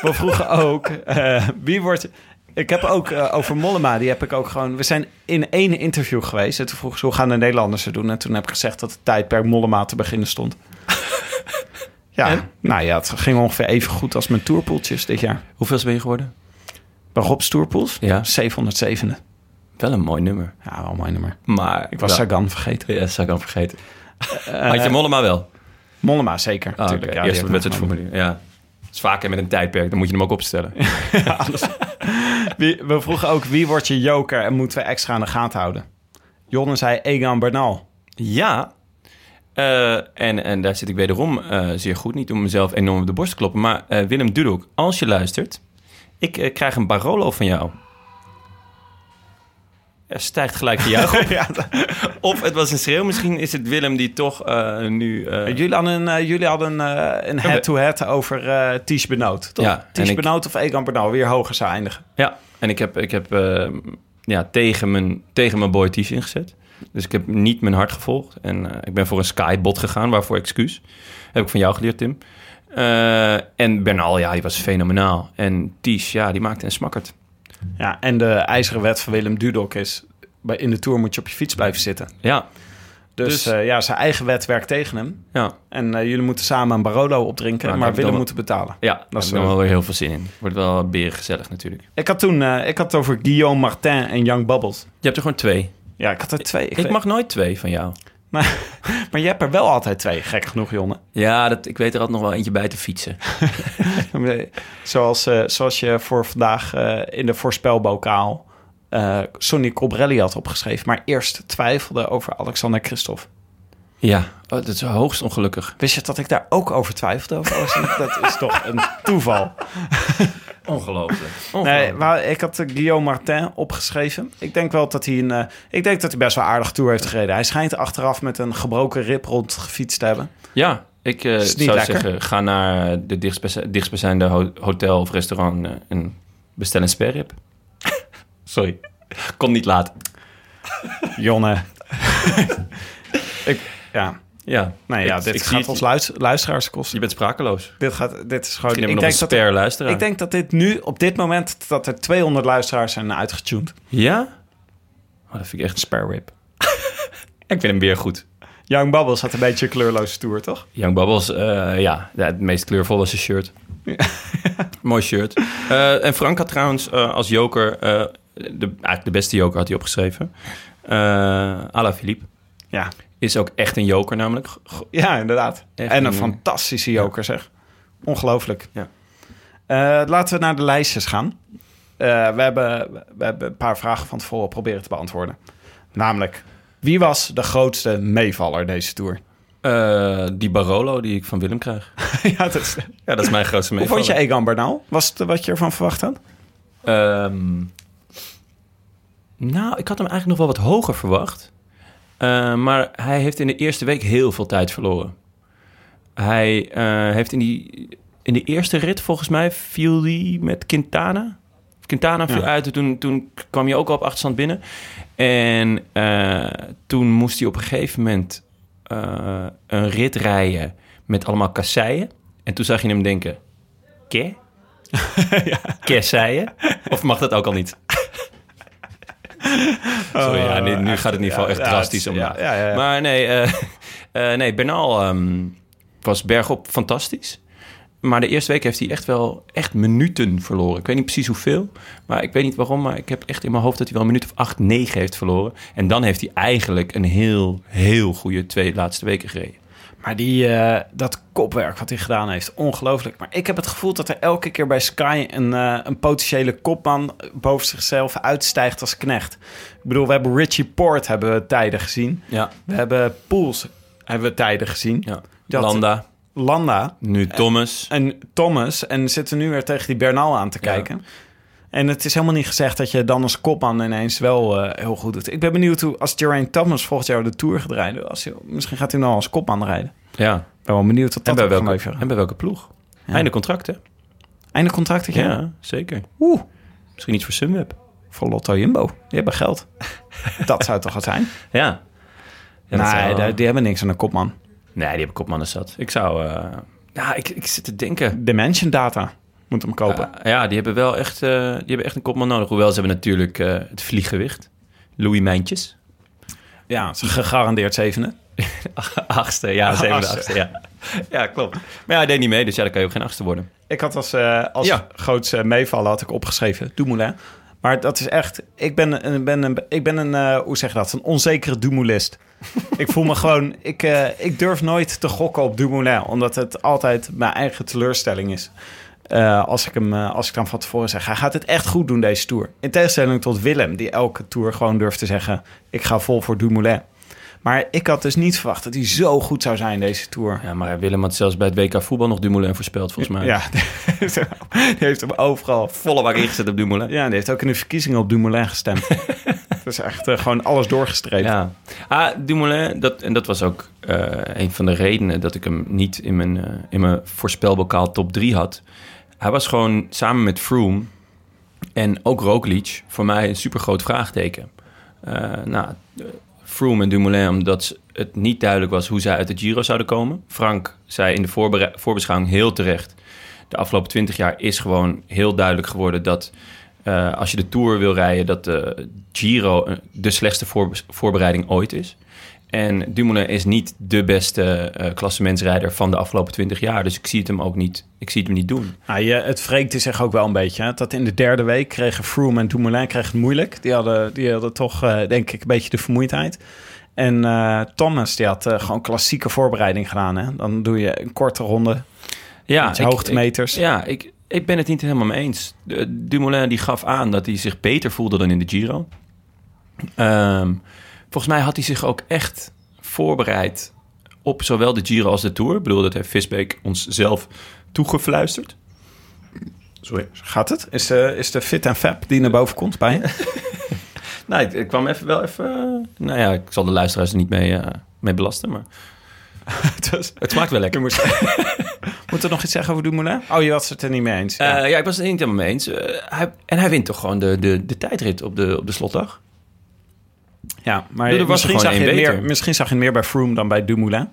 we vroegen ook, eh, wie wordt... Ik heb ook over Mollema, die heb ik ook gewoon... We zijn in één interview geweest. En toen vroegen ze, hoe gaan de Nederlanders het doen? En toen heb ik gezegd dat het tijdperk Mollema te beginnen stond. ja, nou ja, het ging ongeveer even goed als mijn tourpoeltjes dit jaar. Hoeveel ben je geworden? Bij Rob's tourpools? Ja. 707. Wel een mooi nummer. Ja, wel een mooi nummer. Maar Ik was Sagan vergeten. Ja, dat dan vergeten. Had je Mollema wel? Mollema zeker, Ah, natuurlijk. oké. Ja, Eerste wedstrijd formulier. Ja. Het is vaker met een tijdperk, dan moet je hem ook opstellen. Wie- we vroegen ook, wie wordt je joker en moeten we extra aan de gaten houden? Jonne zei Egan Bernal. Ja. Eh, en, en daar zit ik wederom eh, zeer goed. Niet om mezelf enorm op de borst te kloppen. Maar eh, Willem Dudok, als je luistert... Ik eh, krijg een Barolo van jou. Er stijgt gelijk gejuich op. ja, Of het was een schreeuw. Misschien is het Willem die toch eh, nu... eh, jullie hadden een, eh, jullie hadden, een head-to-head over eh Ties Benoot. Toch? Ja, Ties ik- Benoot of Egan Bernal weer hoger zou eindigen. Ja, en ik heb, ik heb ja, tegen, mijn, tegen mijn boy Ties ingezet. Dus ik heb niet mijn hart gevolgd. En ik ben voor een skybot gegaan, waarvoor excuus. Heb ik van jou geleerd, Tim. En Bernal, ja, die was fenomenaal. En Ties, ja, die maakte een smakkerd. Ja, en de ijzeren wet van Willem Dudok is... bij- in de Tour moet je op je fiets blijven zitten. Ja, Dus, Dus- eh, ja, zijn eigen wet werkt tegen hem. ja. En eh, jullie moeten samen een Barolo opdrinken, Nou, maar Willem dan moet betalen. Ja, Dat daar heb ik wel- dan wel weer heel veel zin in. Wordt wel beren gezellig natuurlijk. Ik had toen eh, ik had het over Guillaume Martin en Young Bubbles. Je hebt er gewoon twee. Ja, ik had er twee. Ik, weet- mag nooit twee van jou. Maar, maar je hebt er wel altijd twee, gek genoeg, Jonne. Ja, dat, ik weet er altijd nog wel eentje bij te fietsen. Zoals, eh, zoals je voor vandaag eh, in de voorspelbokaal eh Sonny Colbrelli had opgeschreven, maar eerst twijfelde over Alexander Christophe. Ja, oh, dat is hoogst ongelukkig. Wist je dat ik daar ook over twijfelde? Over dat is toch een toeval. Ongelooflijk. Nee, maar ik had eh, Guillaume Martin opgeschreven. Ik denk wel dat hij een. eh, ik denk dat hij best wel aardig tour heeft gereden. Hij schijnt achteraf met een gebroken rib rond gefietst te hebben. Ja, ik eh, zou lekker? zeggen, ga naar de dichtstbij- dichtstbijzijnde ho- hotel of restaurant en bestel een sperrip. Sorry, kon niet laten. Jonne. ik, ja. Ja, Nee, ja, dit ik gaat ons luis- luisteraars kosten. Je bent sprakeloos. Dit, gaat, dit is gewoon... Misschien Ik denk, een dat, luisteraar. ik denk dat dit nu, op dit moment, dat er 200 luisteraars zijn uitgetuned. Ja? Oh, dat vind ik echt een Spare rip. Ik vind hem weer goed. Young Bubbles had een beetje een kleurloze tour, toch? Young Bubbles, eh, ja, het meest kleurvolle is zijn shirt. Mooi shirt. Eh, en Frank had trouwens eh, als joker, de, eigenlijk de beste joker had hij opgeschreven. Ala Philippe. Ja. Is ook echt een joker namelijk. Ja, inderdaad. Echt en een een- fantastische joker, zeg. Ongelooflijk. Ja. Eh, laten we naar de lijstjes gaan. Eh, we, hebben, we hebben een paar vragen van tevoren proberen te beantwoorden. Namelijk, wie was de grootste meevaller deze tour? Eh, die Barolo die ik van Willem krijg. ja, dat is, Ja, dat is mijn grootste hoe meevaller. vond je Egan Bernal? Was het wat je ervan verwacht had? Ehm, nou, ik had hem eigenlijk nog wel wat hoger verwacht. Eh, maar hij heeft in de eerste week heel veel tijd verloren. Hij eh, heeft in, die, in de eerste rit, volgens mij, viel hij met Quintana. Quintana viel Ja. uit en toen, toen kwam hij ook al op achterstand binnen. En eh, toen moest hij op een gegeven moment een rit rijden met allemaal kasseien. En toen zag je hem denken, ke? Kasseien? Of mag dat ook al niet? Sorry, ja, nu, nu gaat het niveau echt ja, drastisch het- omlaag. ja, ja, ja. Maar nee, eh, eh, nee Bernal ehm, was bergop fantastisch. Maar de eerste week heeft hij echt wel echt minuten verloren. Ik weet niet precies hoeveel, maar ik weet niet waarom. Maar ik heb echt in mijn hoofd dat hij wel een minuut of acht, negen heeft verloren. En dan heeft hij eigenlijk een heel, heel goede twee laatste weken gereden. Maar die, eh, dat kopwerk wat hij gedaan heeft, ongelooflijk. Maar ik heb het gevoel dat er elke keer bij Sky een, eh, een potentiële kopman boven zichzelf uitstijgt als knecht. Ik bedoel, we hebben Richie Port hebben we tijden gezien. Ja, We hebben Pools hebben we tijden gezien. ja. Dat- Landa, Landa nu Thomas. en Thomas. En zitten nu weer tegen die Bernal aan te Ja. kijken. En het is helemaal niet gezegd dat je dan als kopman ineens wel eh, heel goed doet. Ik ben benieuwd hoe als Geraint Thomas volgend jaar de Tour gaat rijden. Als hij, misschien gaat hij nou als kopman rijden. Ja, ben wel benieuwd wat en dat bij, op gaat welke, leveren. en bij welke ploeg? Einde contract, hè? Einde contract, Ja, ja. zeker. Oeh, Misschien iets voor Sunweb. voor Lotto Jumbo. Die hebben geld. dat zou toch wat zijn? Ja. Nee, zou- die, hebben niks aan een kopman. Nee, die heb ik kopmannen zat. Ik zou... eh, ja, ik, ik zit te denken. Dimension Data moet hem kopen. Ja, ja, die hebben wel echt, eh, die hebben echt een kopman nodig. Hoewel ze hebben natuurlijk eh, het vlieggewicht. Louis Mijntjes. ja, is gegarandeerd zevende. achtste, ja, zevende, Achtste. ja. Ja, klopt. Maar ja, hij deed niet mee, dus ja, dan kan je ook geen achtste worden. Ik had als, eh als Ja. grootste meevallen had ik opgeschreven Dumoulin. Maar dat is echt... Ik ben een, ben een, ik ben een eh, hoe zeg je dat? Een onzekere Dumoulist. ik voel me gewoon... Ik, eh, ik durf nooit te gokken op Dumoulin. Omdat het altijd mijn eigen teleurstelling is. Als, ik hem, als ik dan van tevoren zeg... Hij gaat het echt goed doen deze Tour. In tegenstelling tot Willem. Die elke Tour gewoon durft te zeggen... Ik ga vol voor Dumoulin. Maar ik had dus niet verwacht dat hij zo goed zou zijn deze Tour. Ja, maar Willem had zelfs bij het WK voetbal nog Dumoulin voorspeld, volgens mij. Ja, die heeft hem overal Volle bak ingezet op Dumoulin. Ja, die heeft ook in de verkiezingen op Dumoulin gestemd. dat is echt eh, gewoon alles doorgestreept. Ja. Ah, Dumoulin, dat, en dat was ook eh, een van de redenen dat ik hem niet in mijn, eh, in mijn voorspelbokaal top 3 had. Hij was gewoon samen met Froome en ook Roglic voor mij een super groot vraagteken. Nou, Froome en Dumoulin, omdat het niet duidelijk was hoe zij uit de Giro zouden komen. Frank zei in de voorbere- voorbeschouwing heel terecht... de afgelopen 20 jaar is gewoon heel duidelijk geworden... dat eh, als je de Tour wil rijden... dat de Giro eh, de slechtste voor- voorbereiding ooit is. En Dumoulin is niet de beste eh klassementsrijder van de afgelopen 20 jaar. Dus ik zie het hem ook niet, ik zie het hem niet doen. Nou, je, het wreekte zich ook wel een beetje. Hè? Dat in de derde week kregen Froome en Dumoulin kregen het moeilijk. Die hadden, die hadden toch, eh, denk ik, een beetje de vermoeidheid. En eh, Thomas, die had gewoon klassieke voorbereiding gedaan. Hè? Dan doe je een korte ronde, Ja, hoogtemeters. ja, ik, ik ben het niet helemaal mee eens. Dumoulin die gaf aan dat hij zich beter voelde dan in de Giro. Ehm, volgens mij had hij zich ook echt voorbereid op zowel de Giro als de Tour. Ik bedoel, dat heeft Visbeek ons zelf toegefluisterd. Sorry. Gaat het? Is de, is de fit en fab die naar boven komt bij je? Nou, ik, ik kwam even wel even... eh, nou ja, ik zal de luisteraars er niet mee, eh, mee belasten, maar dus, het smaakt wel lekker. moest... Moet er nog iets zeggen over Dumoulin? Oh, je was het er niet mee eens. Ja. Ja, ik was het er niet helemaal mee eens. Hij, en hij wint toch gewoon de, de, de tijdrit op de, op de slotdag? Ja, maar was misschien, zag je meer, misschien zag je het meer bij Froome dan bij Dumoulin.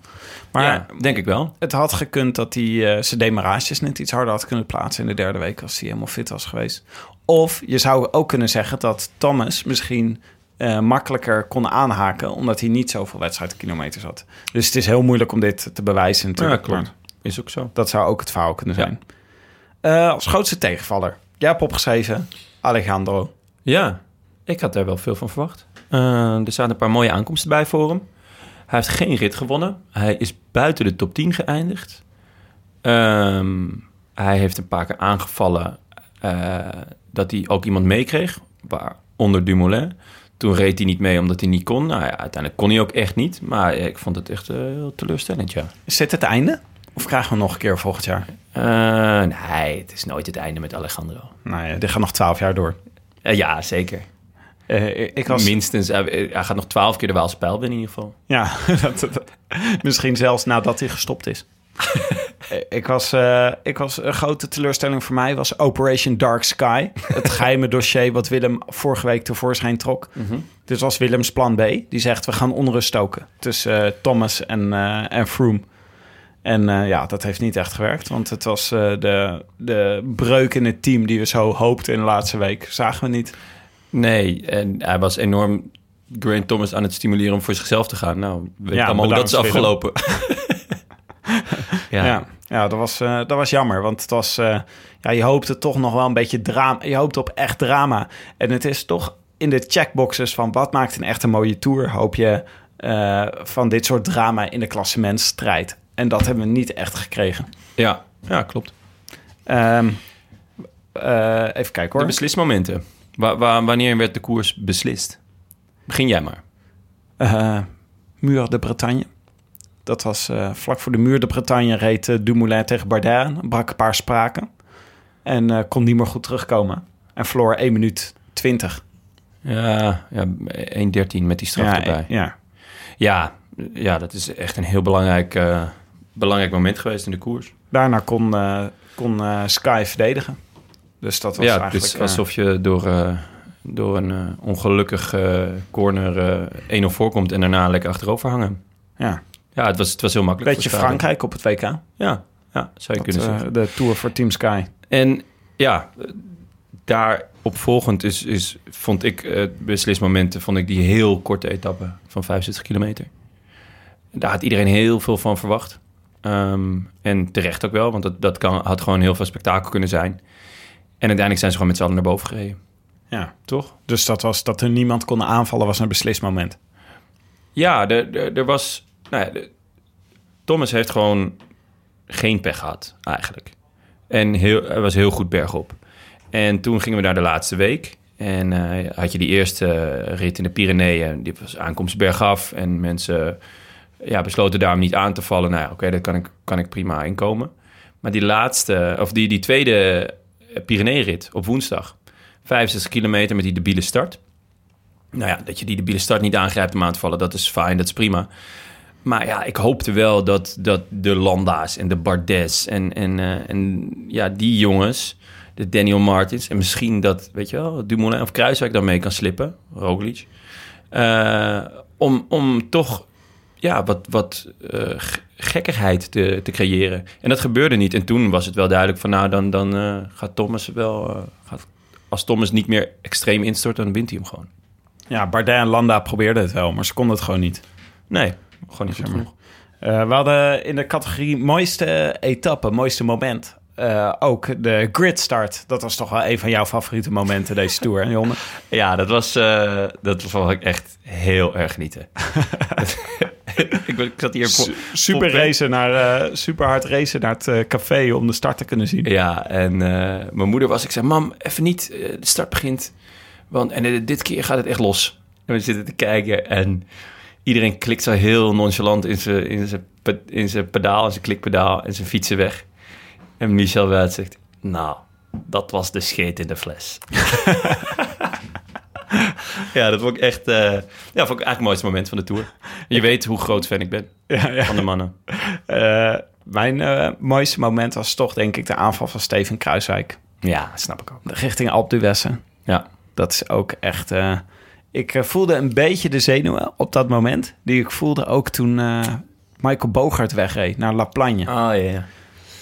Maar ja, denk ik wel. het had gekund dat hij eh, zijn demarages net iets harder had kunnen plaatsen in de derde week als hij helemaal fit was geweest. Of je zou ook kunnen zeggen dat Thomas misschien eh, makkelijker kon aanhaken omdat hij niet zoveel wedstrijdkilometers had. Dus het is heel moeilijk om dit te bewijzen natuurlijk. Ja, klopt. Is ook zo. Dat zou ook het verhaal kunnen Ja. zijn. Eh, als grootste tegenvaller. Jij hebt opgeschreven Alejandro. Ja, ik had daar wel veel van verwacht. Eh, er zaten een paar mooie aankomsten bij voor hem. Hij heeft geen rit gewonnen. Hij is buiten de top 10 geëindigd. Ehm, hij heeft een paar keer aangevallen eh, dat hij ook iemand meekreeg, waaronder Dumoulin. Toen reed hij niet mee omdat hij niet kon. Nou ja, uiteindelijk kon hij ook echt niet. Maar ik vond het echt eh, heel teleurstellend, ja. Is dit het einde? Of krijgen we nog een keer volgend jaar? Nee, het is nooit het einde met Alejandro. Nou ja, dit gaat nog twaalf jaar door. Ja, zeker. Eh, ik was... Minstens, hij, hij gaat nog twaalf keer de Waalse pijl winnen in ieder geval. Ja, dat, dat- misschien zelfs nadat hij gestopt is. Eh, ik, was, eh, ik was een grote teleurstelling voor mij was Operation Dark Sky. Het geheime dossier wat Willem vorige week tevoorschijn trok. Dit was Willems plan B. Die zegt we gaan onrust stoken tussen eh, Thomas en, eh en Froome. En eh, ja, dat heeft niet echt gewerkt. Want het was eh, de, de breuk in het team die we zo hoopten in de laatste week. Zagen we niet. Nee, en hij was enorm Grant Thomas aan het stimuleren om voor zichzelf te gaan. Nou, weet Ja, ja, allemaal hoe dat is afgelopen. ja. Ja, ja dat, was, eh, dat was jammer. Want het was, eh, ja, je hoopte toch nog wel een beetje drama. Je hoopte op echt drama. En het is toch in de checkboxes van wat maakt een echt een mooie tour... hoop je eh, van dit soort drama in de klassementstrijd. En dat hebben we niet echt gekregen. ja, ja, klopt. Ehm, eh, even kijken De hoor. beslismomenten. Wa- wa- wanneer werd de koers beslist? Begin jij maar. Eh Muur de Bretagne. Dat was eh, vlak voor de Muur de Bretagne reed eh, Dumoulin tegen Bardet. Brak een paar spraken. En kon niet meer goed terugkomen. En verloor 1 minuut 20. Ja, ja 1.13 met die straf ja, erbij. ja, Ja, ja, dat is echt een heel belangrijk, belangrijk moment geweest in de koers. Daarna kon, kon Sky verdedigen. Dus dat was ja, het eigenlijk... is alsof je door, eh, door een eh, ongelukkig corner eh 1-0 voorkomt en daarna lekker achterover hangen. ja. Ja, het was, het was heel makkelijk. Beetje. Frankrijk op het WK. Ja, ja zou je Dat, kunnen zeggen. de Tour voor Team Sky. En ja, daarop volgend is, is, vond ik eh beslismomenten, vond ik die heel korte etappe van 65 kilometer. Daar had iedereen heel veel van verwacht. Ehm, en terecht ook wel, want dat, dat kan, had gewoon heel veel spektakel kunnen zijn. En uiteindelijk zijn ze gewoon met z'n allen naar boven gereden. Ja. Toch? Dus dat was dat er niemand kon aanvallen was een beslismoment. Ja, er, er, er was... Nou ja, de- Thomas heeft gewoon geen pech gehad, eigenlijk. En heel, hij was heel goed bergop. En toen gingen we naar de laatste week. En eh, had je die eerste eh, rit in de Pyreneeën. Die was aankomst bergaf. En mensen ja, besloten daarom niet aan te vallen. Nou ja, oké, daar kan ik, kan ik prima inkomen. Maar die laatste, of die, die tweede Pyrenee-rit op woensdag. 65 kilometer met die debiele start. Nou ja, dat je die debiele start niet aangrijpt om aan te vallen, dat is fijn, dat is prima. Maar ja, ik hoopte wel dat, dat de Landa's en de Bardes en, en, eh, en ja, die jongens, de Daniel Martins... en misschien dat, weet je wel, Dumoulin of Kruiswijk daarmee kan slippen, Roglic... eh, om, om toch ja, wat, wat eh, gekkigheid te, te creëren. En dat gebeurde niet. En toen was het wel duidelijk van... nou, dan, dan eh, gaat Thomas wel... eh, gaat, als Thomas niet meer extreem instort, dan wint hij hem gewoon. Ja, Bardet en Landa probeerden het wel, maar ze konden het gewoon niet. Nee, gewoon niet goed genoeg. Eh, we hadden in de categorie mooiste etappe, mooiste moment... eh, ook de grid start. Dat was toch wel een van jouw favoriete momenten deze Tour, hè, Jonne? Ja, dat was, eh, dat vond ik echt heel erg genieten. ik, ik zat hier... voor- Super, racen naar, eh, super hard racen naar het eh, café om de start te kunnen zien. Ja, en eh, mijn moeder was... Ik zei, mam, even niet, de start begint. Want, en dit keer gaat het echt los. En we zitten te kijken en iedereen klikt zo heel nonchalant in zijn, in zijn, in zijn pedaal, in zijn klikpedaal en zijn fietsen weg. En Michel Wuit zegt, nou, dat was de scheet in de fles. ja, dat vond ik echt, eh, ja, vond ik eigenlijk het mooiste moment van de Tour. Je weet hoe groot fan ik ben Ja, ja. van de mannen. Eh, mijn eh, mooiste moment was toch denk ik de aanval van Steven Kruiswijk. Ja, snap ik ook. Richting Alpe d'Huez. Ja, Dat is ook echt... ik voelde een beetje de zenuwen op dat moment. Die ik voelde ook toen Michael Bogart wegreed naar La Plagne. Oh ja, ja.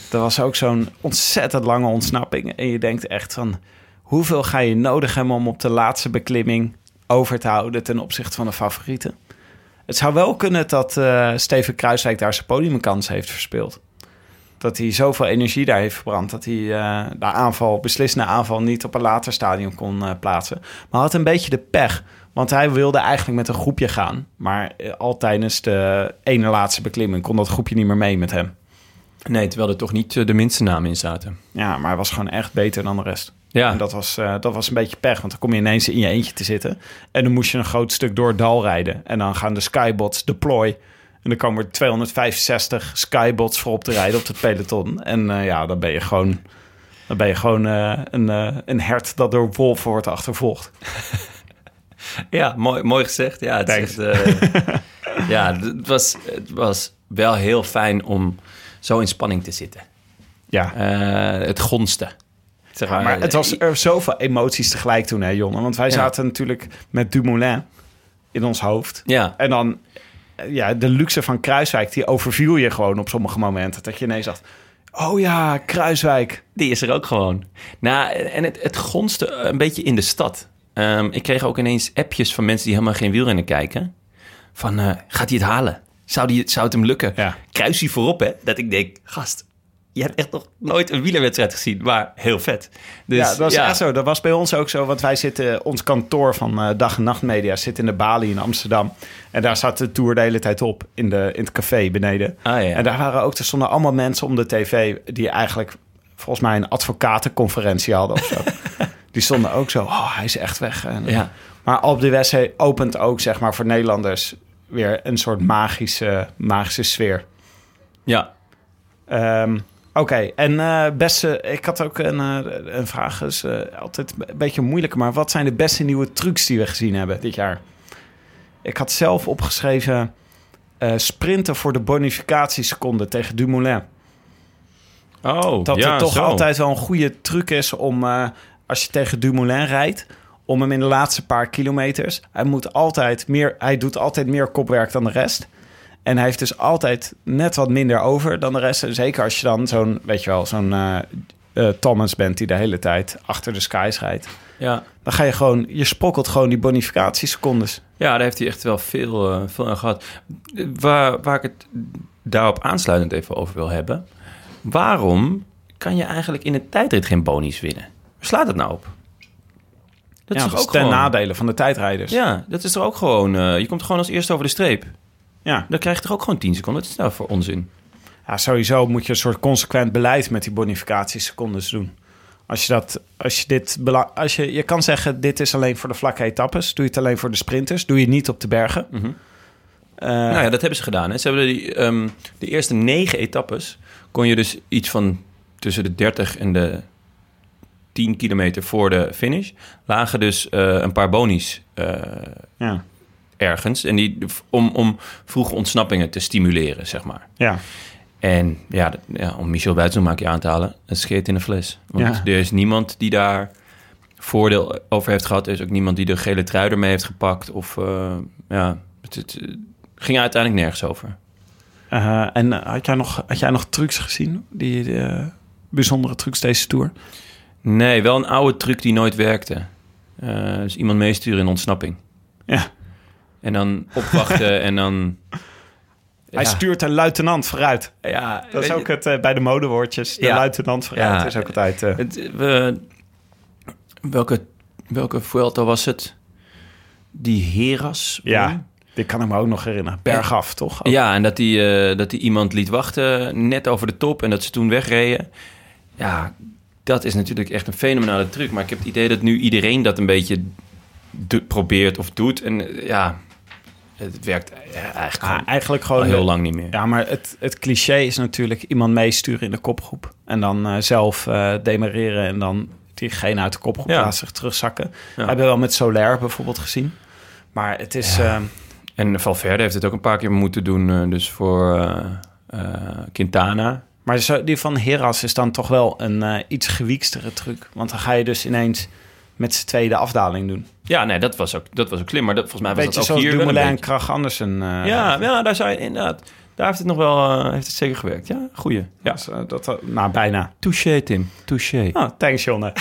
Dat was ook zo'n ontzettend lange ontsnapping. En je denkt echt van... hoeveel ga je nodig hebben om op de laatste beklimming over te houden... ten opzichte van de favorieten? Het zou wel kunnen dat eh, Steven Kruiswijk daar zijn podiumkans heeft verspeeld. Dat hij zoveel energie daar heeft verbrand... dat hij eh, de aanval, beslissende aanval niet op een later stadium kon eh, plaatsen. Maar hij had een beetje de pech... Want hij wilde eigenlijk met een groepje gaan. Maar al tijdens de ene laatste beklimming kon dat groepje niet meer mee met hem. Nee, terwijl er toch niet de minste namen in zaten. Ja, maar hij was gewoon echt beter dan de rest. Ja, En dat was, eh, dat was een beetje pech, want dan kom je ineens in je eentje te zitten. En dan moest je een groot stuk door het dal rijden. En dan gaan de skybots deploy. En dan komen er 265 skybots voor op te rijden op het peloton. En eh, ja, dan ben je gewoon, dan ben je gewoon eh, een, een hert dat door wolven wordt achtervolgd. ja mooi, mooi gezegd. Ja, het, is Thanks. echt, ja het, was, het was wel heel fijn om zo in spanning te zitten. Ja, het gonste. Zeg maar, maar het was er zoveel emoties tegelijk toen, hè, Jonne? Want wij zaten natuurlijk met Dumoulin in ons hoofd. Ja, En dan, eh, ja, de luxe van Kruiswijk, die overviel je gewoon op sommige momenten. Dat je ineens dacht, oh ja, Kruiswijk. die is er ook gewoon. Nou, en het, het gonste een beetje in de stad. Ehm, ik kreeg ook ineens appjes van mensen die helemaal geen wielrennen kijken. Van, eh, gaat hij het halen? Zou, die, zou het hem lukken? Ja. Kruis hij voorop, hè? Dat ik denk, gast, je hebt echt nog nooit een wielerwedstrijd gezien. Maar heel vet. Dus, ja, dat was echt zo. Dat was bij ons ook zo. Want wij zitten, ons kantoor van eh, Dag en Nacht Media zit in de Bali in Amsterdam. En daar zat de tour de hele tijd op in, de, in het café beneden. Ah, ja. En daar waren ook, er stonden allemaal mensen om de tv die eigenlijk volgens mij een advocatenconferentie hadden of zo. die stonden ook zo, oh, hij is echt weg. En, Ja. Maar Alpe d'Huez opent ook, zeg maar, voor Nederlanders weer een soort magische, magische sfeer. Ja, Ehm, Oké, en eh, beste, ik had ook een, eh, een vraag, is eh, altijd een beetje moeilijker, maar wat zijn de beste nieuwe trucs die we gezien hebben dit jaar? Ik had zelf opgeschreven sprinten voor de bonificatieseconde tegen Dumoulin. oh, Dat ja, het toch zo. altijd wel een goede truc is om, als je tegen Dumoulin rijdt, om hem in de laatste paar kilometers. Hij, moet altijd meer, hij doet altijd meer kopwerk dan de rest. En hij heeft dus altijd net wat minder over dan de rest. En zeker als je dan zo'n, weet je wel, zo'n eh, eh, Thomas bent die de hele tijd achter de skies rijdt. Ja. Dan ga je gewoon, je sprokkelt gewoon die bonificatiesecondes. Ja, daar heeft hij echt wel veel, eh, veel aan gehad. Eh, Waar, waar ik het daarop aansluitend even over wil hebben. Waarom kan je eigenlijk in een tijdrit geen bonies winnen? Waar slaat het nou op? Dat ja, is toch dat is ook ten gewoon... nadele van de tijdrijders. Ja, dat is toch ook gewoon... je komt gewoon als eerste over de streep. Ja. Dan krijg je toch ook gewoon 10 seconden? Wat is nou voor onzin? Ja, sowieso moet je een soort consequent beleid met die bonificatiesecondes doen. Als je dat, als je dit, als je, je kan zeggen, dit is alleen voor de vlakke etappes. Doe je het alleen voor de sprinters. Doe je het niet op de bergen. Mhm. Eh, nou ja, dat hebben ze gedaan. Hè. Ze hebben die, ehm, de eerste negen etappes... kon je dus iets van tussen de 30 en de 10 kilometer voor de finish... lagen dus eh, een paar bonies eh, ja, ergens. En die, om, om vroege ontsnappingen te stimuleren, zeg maar. ja, En ja, dat- ja om Michel Buitenmaakje aan te halen, het scheet in een fles. Want Ja. er is niemand die daar voordeel over heeft gehad. Er is ook niemand die de gele trui ermee heeft gepakt. Of eh, ja, het, het, ging uiteindelijk nergens over. Eh, en had jij, nog, had jij nog trucs gezien? Die eh, bijzondere trucs deze tour? Nee, wel een oude truc die nooit werkte. Dus iemand meesturen in ontsnapping. Ja. En dan opwachten en dan... Hij Ja. stuurt een luitenant vooruit. Ja, Dat is ook je- het eh, bij de modewoordjes. De Ja. luitenant vooruit Ja. is ook altijd... eh, Het, we, welke, welke Vuelta was het? Die Heras? ja, dit kan ik me ook nog herinneren. Bergaf, toch? Ook. Ja, en dat hij eh, dat hij iemand liet wachten net over de top en dat ze toen wegreden. Ja, dat is natuurlijk echt een fenomenale truc. Maar ik heb het idee dat nu iedereen dat een beetje probeert of doet. En ja, het werkt eh, eigenlijk Ah, gewoon eigenlijk al gewoon... heel de- lang niet meer. Ja, maar het, het cliché is natuurlijk iemand meesturen in de kopgroep. En dan eh, zelf eh, demereren en dan diegene uit de kopgroep Ja. laat zich terugzakken. Ja. Hebben we wel met Soler bijvoorbeeld gezien. Maar het is... Ja. eh, En Valverde heeft het ook een paar keer moeten doen. dus voor Quintana. maar zo, die van Heras is dan toch wel een iets gewiekstere truc. Want dan ga je dus ineens met z'n tweede afdaling doen. Ja, nee, dat was ook, dat was ook slim. Maar dat, volgens mij was Beetje dat ook zoals hier Dumoulin en. Krach Andersen. eh, Ja, ja, daar zou je inderdaad... Daar heeft het nog wel eh, heeft het zeker gewerkt. Ja, goeie. Ja. Dus, eh, dat, dat- nou, bijna. Touché, Tim. Touché. Oh, thanks, Jonne.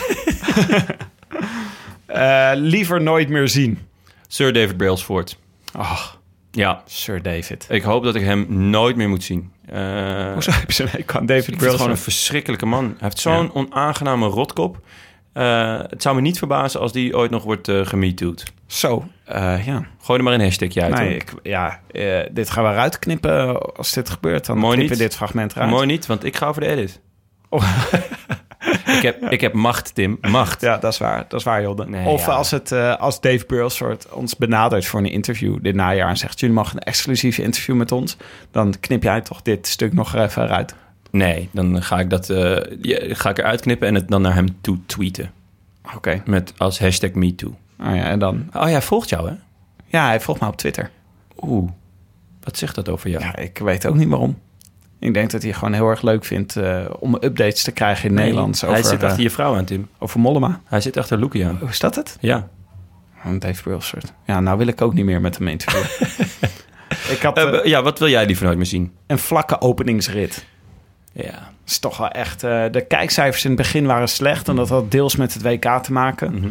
Eh, liever nooit meer zien. Sir David Brailsford. Ach, Ja, Sir David. ik hoop dat ik hem nooit meer moet zien. Eh, Hoezo heb je zo'n aan David het gewoon een Brailsford? verschrikkelijke man. Hij heeft zo'n onaangename rotkop. Eh, het zou me niet verbazen als die ooit nog wordt uh, gemetoed. Zo, eh, ja. Gooi er maar een hashtagje uit. Nee, ik, ja eh, dit gaan we eruit knippen als dit gebeurt. Dan Mooi knippen niet. dit fragment eruit. Mooi niet, want ik ga over de edit. Oh. ik, heb, ik heb macht, Tim. Macht. Ja, dat is waar. Dat is waar, Jodde. Nee, of ja. als, het, eh, als Dave Brailsford ons benadert voor een interview dit najaar... en zegt, jullie mogen een exclusief interview met ons... dan knip jij toch dit stuk nog even eruit. Nee, dan ga ik dat eh, ja, ga ik eruit knippen en het dan naar hem toe tweeten. Oké. Met als hashtag MeToo. Oh ja, en dan... Oh, hij volgt jou, hè? Ja, hij volgt mij op Twitter. Oeh. Wat zegt dat over jou? Ja, ik weet ook niet waarom. Ik denk dat hij gewoon heel erg leuk vindt eh, om updates te krijgen in Nederlands Hij zit eh, achter je vrouw aan, Tim. over Mollema. Hij zit achter Loekie aan. Hoe is dat het? Ja. Oh, Dave Brailsford. Ja, nou wil ik ook niet meer met hem interviewen. ik had eh, Eh, ja, wat wil jij liever nooit meer zien? een vlakke openingsrit. Ja. Is toch wel echt... eh, de kijkcijfers in het begin waren slecht. En dat had deels met het WK te maken. Mhm.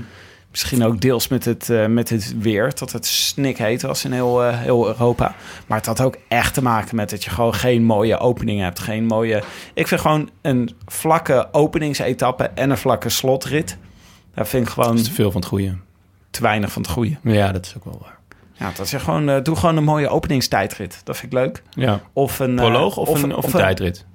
Misschien ook deels met het, eh, met het weer. Dat het snikheet was in heel, eh, heel Europa. Maar het had ook echt te maken met dat je gewoon geen mooie opening hebt. Geen mooie... Ik vind gewoon een vlakke openingsetappe en een vlakke slotrit. Daar vind ik gewoon te veel van het goede. te weinig van het goede. Ja, dat is ook wel waar. Ja, dat is gewoon... doe gewoon een mooie openingstijdrit. Dat vind ik leuk. Ja. Of een... Proloog of, een, of een tijdrit? Een,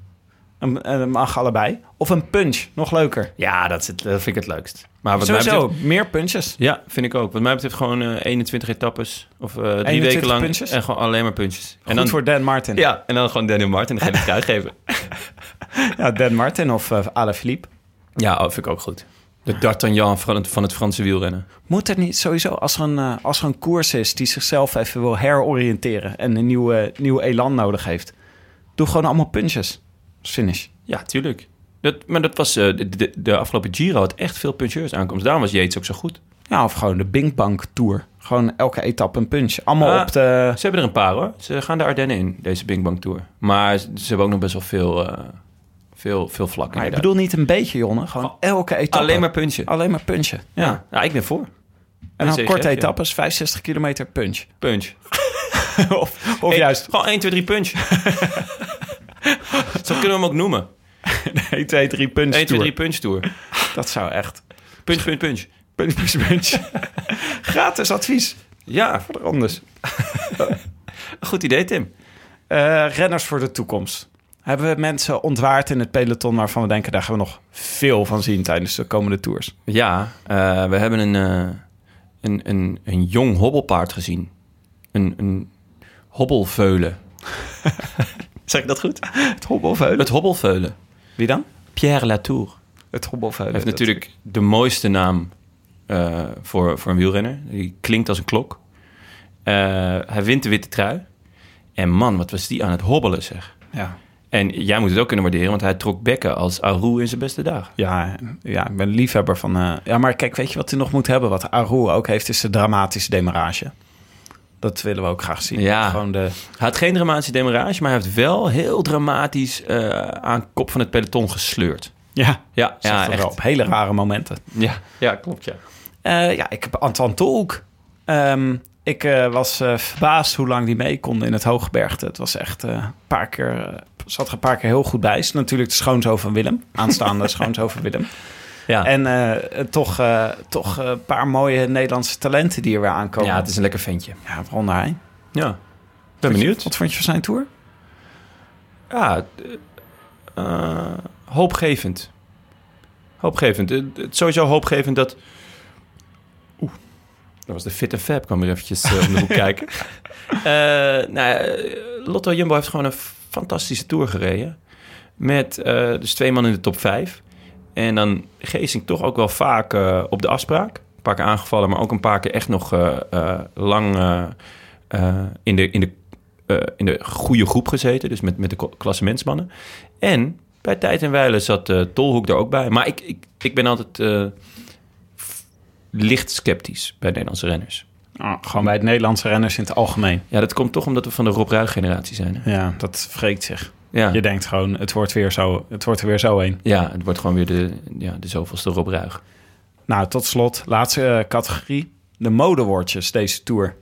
een, mag allebei. Of een punch. Nog leuker. Ja, dat, is het, dat vind ik het leukst. Maar wat mij Sowieso, betreft, meer punches. ja, vind ik ook. Wat mij betreft gewoon eh 21 etappes. Of eh, drie 21 weken lang. En gewoon alleen maar puntjes. En En dan, voor Dan Martin. ja, en dan gewoon Daniel Martin de gele trui geven. Ja, Dan Martin of uh, Alaphilippe. Ja, oh, vind ik ook goed. De D'Artagnan van het, van het Franse wielrennen. Moet er niet sowieso, als er, een, eh, als er een koers is die zichzelf even wil heroriënteren en een nieuwe, nieuw elan nodig heeft, doe gewoon allemaal punches. Finish. Ja, tuurlijk. Dat, maar dat was eh, de, de, de afgelopen Giro had echt veel puncheurs aankomst. Daarom was Yates ook zo goed. Ja, of gewoon de Bing Bang Tour. Gewoon elke etappe een punch. Allemaal Ah, op de... Ze hebben er een paar hoor. Ze gaan de Ardennen in, deze Bing Bang Tour. Maar ze hebben ook nog best wel veel, eh, veel, veel vlakken. Maar ik bedoel niet een beetje, Jonne. Gewoon elke etappe. Alleen maar punchen. Alleen maar punchen. Ja. Ja. ja, ik ben voor. En dan korte etappes, 65 kilometer punch. Punch. of of Hey, juist Gewoon 1, 2, 3 punch. Zo kunnen we hem ook noemen. 1, 2, 3 punch 1, 2, tour. 3 punch tour. Dat zou echt... Punch, punch, punch. Punch, punch, punch. Gratis advies. Ja, Voor de anders. goed idee Tim. Eh, renners voor de toekomst. Hebben we mensen ontwaard in het peloton waarvan we denken... daar gaan we nog veel van zien tijdens de komende tours? Ja, eh, we hebben een, eh, een, een, een jong hobbelpaard gezien. Een, een hobbelveulen. Zeg ik dat goed? Het hobbelveulen. Het hobbelveulen. Wie dan? Pierre Latour. Het hobbelveulen. Hij heeft natuurlijk de mooiste naam eh, voor, voor een wielrenner. Die klinkt als een klok. Eh, hij wint de witte trui. En man, wat was die aan het hobbelen zeg. Ja. En jij moet het ook kunnen waarderen, want hij trok bekken als Aru in zijn beste dagen. Ja, ja, ik ben liefhebber van... eh, ja, maar kijk, weet je wat hij nog moet hebben? Wat Aru ook heeft, is de dramatische demarage. Dat willen we ook graag zien. Ja. Gewoon de... Hij had geen dramatische demarage, maar hij heeft wel heel dramatisch eh, aan kop van het peloton gesleurd. Ja, Ja, ja echt. op hele rare momenten. Ja, ja klopt, ja. Eh, ja, ik heb Anton Tolk. Ehm, ik eh, was verbaasd hoe lang die mee kon in het Hooggebergte. Het was echt een paar keer... zat er een paar keer heel goed bij. Is natuurlijk de schoonzoon van Willem. Aanstaande schoonzoon van Willem. Ja. En eh, toch, eh, toch een paar mooie Nederlandse talenten die er weer aankomen. ja, het is een lekker ventje. Ja, waaronder hij. Ja. Ben benieuwd. Wat vond je van zijn tour? Ja, eh, eh, hoopgevend. Hoopgevend. Eh, Het is sowieso hoopgevend dat... Oeh, dat was de Fit en Fab. kwam weer eventjes eh, om de hoek kijken. Eh, nou, eh, Lotto Jumbo heeft gewoon een fantastische tour gereden. Met eh, dus twee man in de top vijf. En dan Geesink toch ook wel vaak eh, op de afspraak. Een paar keer aangevallen, maar ook een paar keer echt nog eh, eh, lang in, de, in, de, in de goede groep gezeten. Dus met, met de klassementsmannen. En bij Tijd en Weilen zat Tolhoek er ook bij. Maar ik, ik, ik ben altijd licht sceptisch bij Nederlandse renners. Oh, gewoon bij het Nederlandse renners in het algemeen. Ja, dat komt toch omdat we van de Rob Ruig-generatie zijn. Hè? Ja, dat wreekt zich. Ja. Je denkt gewoon, het wordt weer zo, het wordt er weer zo een. ja, het wordt gewoon weer de, ja, de zoveelste Rob Ruig. Nou, tot slot, laatste eh, categorie. De modewoordjes deze Tour.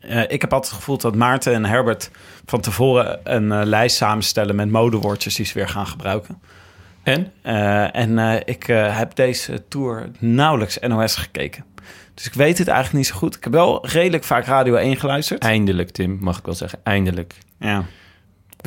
Eh, ik heb altijd het gevoel dat Maarten en Herbert van tevoren een eh, lijst samenstellen met modewoordjes die ze weer gaan gebruiken. En? En ik heb deze Tour nauwelijks NOS gekeken. Dus ik weet het eigenlijk niet zo goed. Ik heb wel redelijk vaak Radio 1 geluisterd. Eindelijk, Tim, mag ik wel zeggen. Eindelijk. Ja.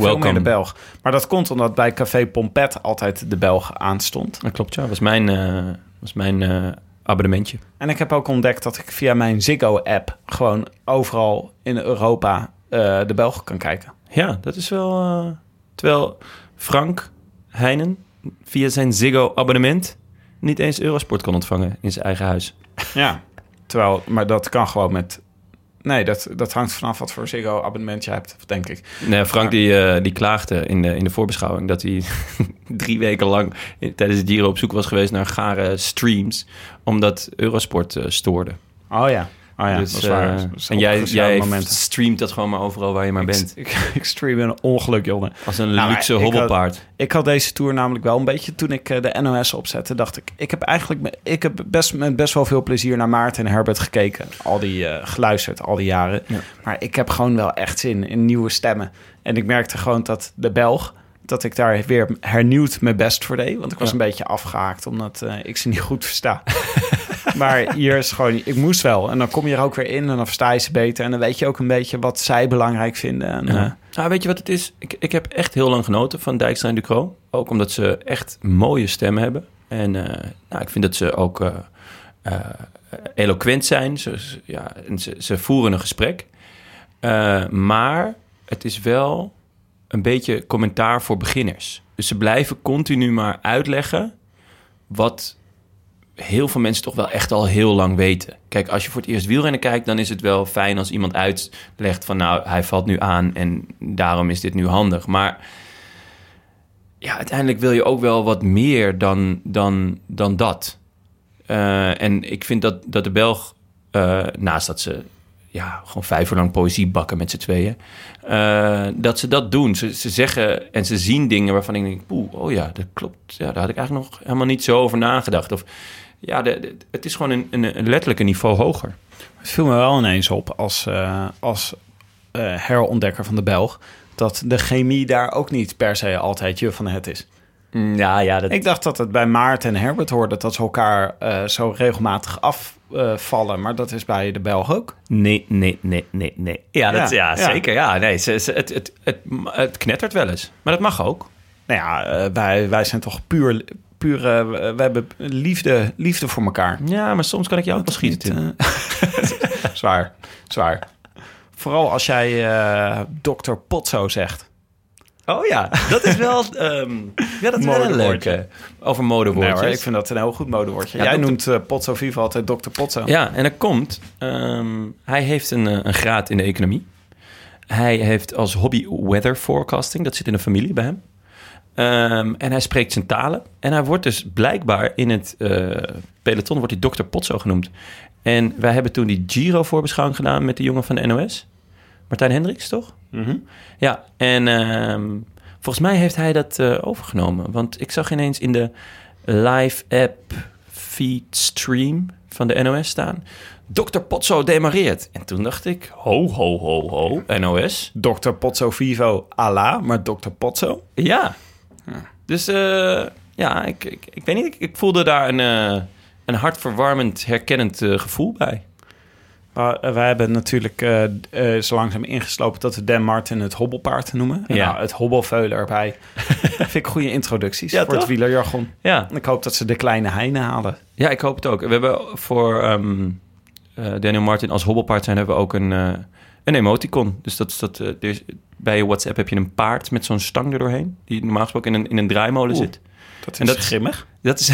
Veel Welkom. meer de Belg. Maar dat komt omdat bij Café Pompet altijd de Belg aanstond. Dat klopt, ja. was mijn, eh, was mijn eh, abonnementje. En ik heb ook ontdekt dat ik via mijn Ziggo-app gewoon overal in Europa eh, de Belgen kan kijken. Ja, dat is wel... terwijl Frank Heinen via zijn Ziggo-abonnement... niet eens Eurosport kon ontvangen in zijn eigen huis. Ja. Terwijl, maar dat kan gewoon met... Nee, dat, dat hangt vanaf wat voor Ziggo-abonnement je hebt, denk ik. Nee, Frank die, eh, die klaagde in de, in de voorbeschouwing... dat hij drie weken lang in- tijdens de Giro op zoek was geweest naar gare streams... omdat Eurosport eh, stoorde. Oh ja. Oh ja, dus, dat is waar. eh, Dat is en jij, jij momenten. streamt dat gewoon maar overal waar je maar bent. Ik, ik stream een ongeluk, jongen. Als een Nou, luxe ik had- hobbelpaard. Ik had deze tour namelijk wel een beetje toen ik eh, de NOS opzette, dacht ik, ik heb eigenlijk ik heb best met best wel veel plezier naar Maarten en Herbert gekeken, al die eh, geluisterd al die jaren. Ja. Maar ik heb gewoon wel echt zin in nieuwe stemmen. En ik merkte gewoon dat de Belg dat ik daar weer hernieuwd mijn best voor deed, want ik was Ja. een beetje afgehaakt omdat ik ze niet goed versta. maar hier is gewoon, ik moest wel. En dan kom je er ook weer in en dan versta je ze beter. En dan weet je ook een beetje wat zij belangrijk vinden. En, eh, Ja. Nou, weet je wat het is? Ik, ik heb echt heel lang genoten van Dijkstra en Ducro. Ook omdat ze echt mooie stemmen hebben. En eh, nou, ik vind dat ze ook eh, eh, eloquent zijn. Ze, ja, en ze, ze voeren een gesprek. Eh, maar het is wel een beetje commentaar voor beginners. Dus ze blijven continu maar uitleggen wat heel veel mensen toch wel echt al heel lang weten. Kijk, als je voor het eerst wielrennen kijkt, dan is het wel fijn als iemand uitlegt van nou, hij valt nu aan en daarom is dit nu handig. Maar ja, uiteindelijk wil je ook wel wat meer dan, dan, dan dat. Eh, en ik vind dat, dat de Belg, eh, naast dat ze ja, gewoon vijf uur lang poëzie bakken met z'n tweeën, eh, dat ze dat doen. Ze, ze zeggen en ze zien dingen waarvan ik denk, poeh, oh ja, dat klopt. Ja, daar had ik eigenlijk nog helemaal niet zo over nagedacht. Of ja, de, de- het is gewoon een, een, een letterlijk een niveau hoger. Het viel me wel ineens op als, eh, als eh, herontdekker van de Belg... dat de chemie daar ook niet per se altijd je van het is. Ja, ja, dat, Ik dacht dat het bij Maarten en Herbert hoorde... dat ze elkaar eh, zo regelmatig afvallen. maar dat is bij de Belg ook. Nee, nee, nee, nee, nee. Ja, dat, Ja, ja, zeker. Ja, nee, ze, ze- het, het, het, het knettert wel eens. Maar dat mag ook. Nou ja, wij, wij zijn toch puur... puur eh, we hebben liefde, liefde voor elkaar. Ja, maar soms kan ik jou ook wel schieten. Eh, zwaar, zwaar. Vooral als jij eh dokter Potso zegt. Oh ja, dat is wel... ehm, ja, dat is wel een leuke. Over Nee, modewoordjes. hoor, ik vind dat een heel goed modewoordje. Ja, Jij dokter- noemt eh, Potso Vivo altijd dokter Potso. Ja, en dat komt. ehm, hij heeft een, een graad in de economie. Hij heeft als hobby weather forecasting. Dat zit in de familie bij hem. Ehm, en hij spreekt zijn talen. En hij wordt dus blijkbaar in het eh, peloton wordt hij Dr. Potso genoemd. En wij hebben toen die Giro-voorbeschouwing gedaan met de jongen van de NOS. Martijn Hendricks, toch? Mhm. Ja, en ehm, volgens mij heeft hij dat eh, overgenomen. Want ik zag ineens in de live app feed stream van de NOS staan... Dr. Potso demareert. En toen dacht ik, ho, ho, ho, ho, NOS. Dokter Potso Vivo Allah, maar dokter Potso. Ja. Dus eh, ja, ik, ik, ik weet niet, ik, ik voelde daar een, eh, een hartverwarmend, herkennend eh, gevoel bij. Uh, wij hebben natuurlijk zo langzaam ingeslopen dat we Dan Martin het hobbelpaard noemen. Ja. Nou, het hobbelveulen erbij. Vind ik goede introducties Ja, voor het wielerjargon. Ja, Ik hoop dat ze de kleine heine halen. Ja, ik hoop het ook. We hebben voor ehm, eh, Daniel Martin als hobbelpaard zijn hebben we ook een, een emoticon. Dus dat is dat. eh, bij WhatsApp heb je een paard met zo'n stang erdoorheen. Die normaal gesproken in een, in een draaimolen Oeh. zit. Dat is En dat- grimmig. Dat is,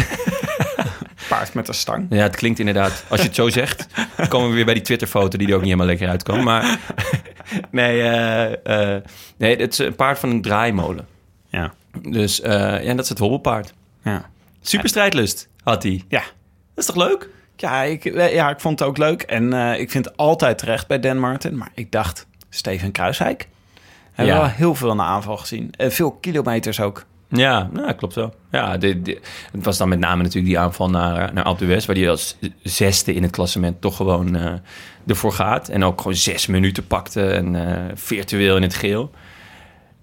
Paard met een stang. ja, het klinkt inderdaad. Als je het zo zegt, dan komen we weer bij die Twitter-foto die er ook niet helemaal lekker uitkomt. Maar nee, eh, eh, nee, het is een paard van een draaimolen. Ja. Dus ja, dat is het hobbelpaard. Ja. Super strijdlust had hij. Ja. Dat is toch leuk? Ja, ik, eh, ja, ik vond het ook leuk. En eh, ik vind altijd terecht bij Dan Martin. Maar ik dacht, Steven Kruiswijk. Hebben Ja. wel heel veel de aanval gezien. En veel kilometers ook. Ja, nou, klopt zo. Ja, het was dan met name natuurlijk die aanval naar, naar Alpe d'Huez... waar hij als zesde in het klassement toch gewoon eh, ervoor gaat. En ook gewoon zes minuten pakte en eh, virtueel in het geel.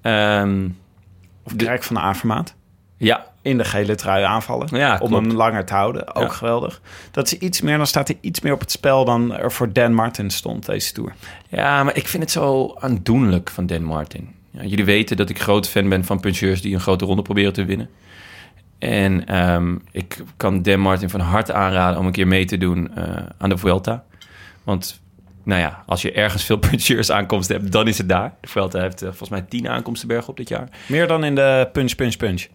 Ehm, Of Dirk van de Avermaat. Ja, In de gele trui aanvallen. Ja, om hem langer te houden. Ook Ja. geweldig. Dat is iets meer, dan staat er iets meer op het spel dan er voor Dan Martin stond deze Tour. Ja, maar ik vind het zo aandoenlijk van Dan Martin. Ja, jullie weten dat ik groot fan ben van puncheurs die een grote ronde proberen te winnen. En ehm, ik kan Dan Martin van harte aanraden om een keer mee te doen eh, aan de Vuelta. Want, nou ja, als je ergens veel puncheurs aankomsten hebt, dan is het daar. De Vuelta heeft eh, volgens mij tien aankomsten berg op dit jaar. Meer dan in de punch, punch, punch.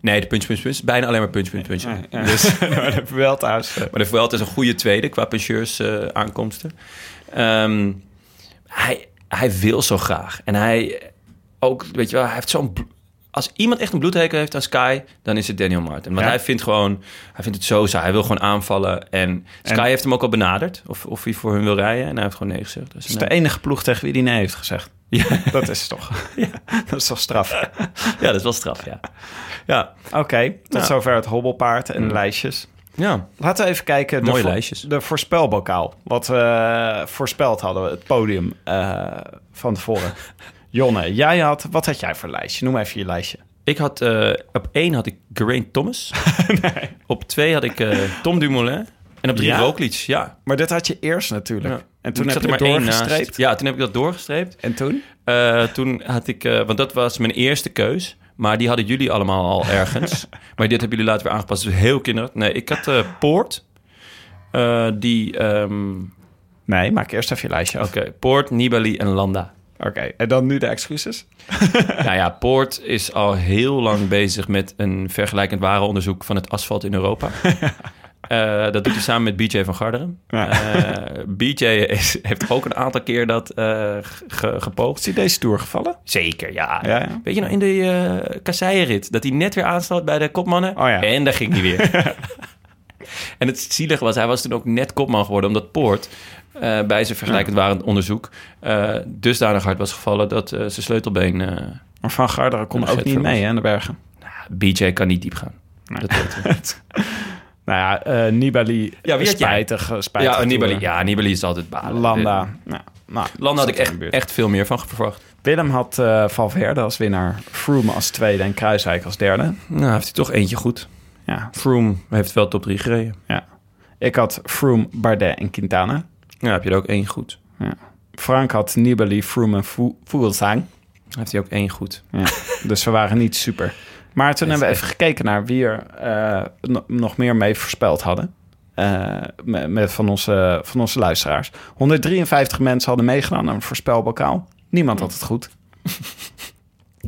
Nee, de punch, punch, punch. Bijna alleen maar punch, punch, punch. Ja, Dus, maar de Vuelta is, eh, Maar de Vuelta is een goede tweede qua pensioneurs eh, aankomsten. Ehm, hij, hij wil zo graag. En hij ook, weet je wel, hij heeft zo'n... Als iemand echt een bloedhekel heeft aan Sky, dan is het Daniel Martin. Want Ja. hij vindt gewoon, hij vindt het zo saai. Hij wil gewoon aanvallen. En Sky En- heeft hem ook al benaderd of, of hij voor hun wil rijden. En hij heeft gewoon nee gezegd. Dus is nou, de enige ploeg tegen wie die nee heeft gezegd. Ja, Dat is toch, dat is toch straf. ja, dat is wel straf, ja. Ja, Oké, tot Ja. zover het hobbelpaard en de lijstjes. ja. Laten we even kijken. Mooie de, lijstjes. De voorspelbokaal. Wat we eh, voorspeld hadden, het podium eh, van tevoren. Jonne, jij had, wat had jij voor lijstje? Noem even je lijstje. Ik had, eh, op één had ik Geraint Thomas. Op twee had ik Tom Dumoulin. En op drie Ja? Roglic, ja. Maar dit had je eerst natuurlijk. En toen Ik heb er maar één doorgestreept. Ja, toen heb ik dat doorgestreept. En toen? Eh, toen had ik, eh, want dat was mijn eerste keus. Maar die hadden jullie allemaal al ergens. maar dit hebben jullie later weer aangepast. Dus heel kinderlijk. Nee, ik had eh, Poort. Die, ehm, Nee, maak eerst even je lijstje oké, Poort, Nibali en Landa. Oké, en dan nu de excuses? nou ja, Poort is al heel lang bezig met een vergelijkend warenonderzoek van het asfalt in Europa. Eh, dat doet hij samen met BJ van Garderen. Ja. Eh, BJ is, heeft ook een aantal keer dat ge- gepoogd. Is die deze tour gevallen? Zeker, ja. Ja, ja. Weet je nog, in de eh kasseienrit, dat hij net weer aansloot bij de kopmannen. Oh ja. En daar ging hij weer. en het zielige was, hij was toen ook net kopman geworden, omdat Poort bij zijn vergelijkend waren onderzoek dusdanig hard was gevallen dat zijn sleutelbeen... Maar Van Garderen kon ook niet mee hè, in de bergen. BJ kan niet diep gaan. Dat weten we. Nou ja, eh, Nibali, Ja, wie jij? spijtig, eh, spijtig. ja, Nibali, ja, Nibali is altijd balen. Landa. Ja, nou, Landa had ik echt, echt veel meer van verwacht. Willem had eh, Valverde als winnaar, Froome als tweede en Kruiswijk als derde. Nou, heeft hij toch eentje goed. Ja, Froome heeft wel top 3 gereden. ja. Ik had Froome, Bardet en Quintana. Ja, heb je er ook één goed. Ja. Frank had Nibali, Froome en Fu- Fuglsang. Heeft hij ook één goed. Ja. dus we waren niet super. Maar toen hebben we even gekeken naar wie er eh, no- nog meer mee voorspeld hadden. Eh, met, met van, onze, van onze luisteraars. 153 mensen hadden meegedaan aan een voorspelbokaal. Niemand had het goed.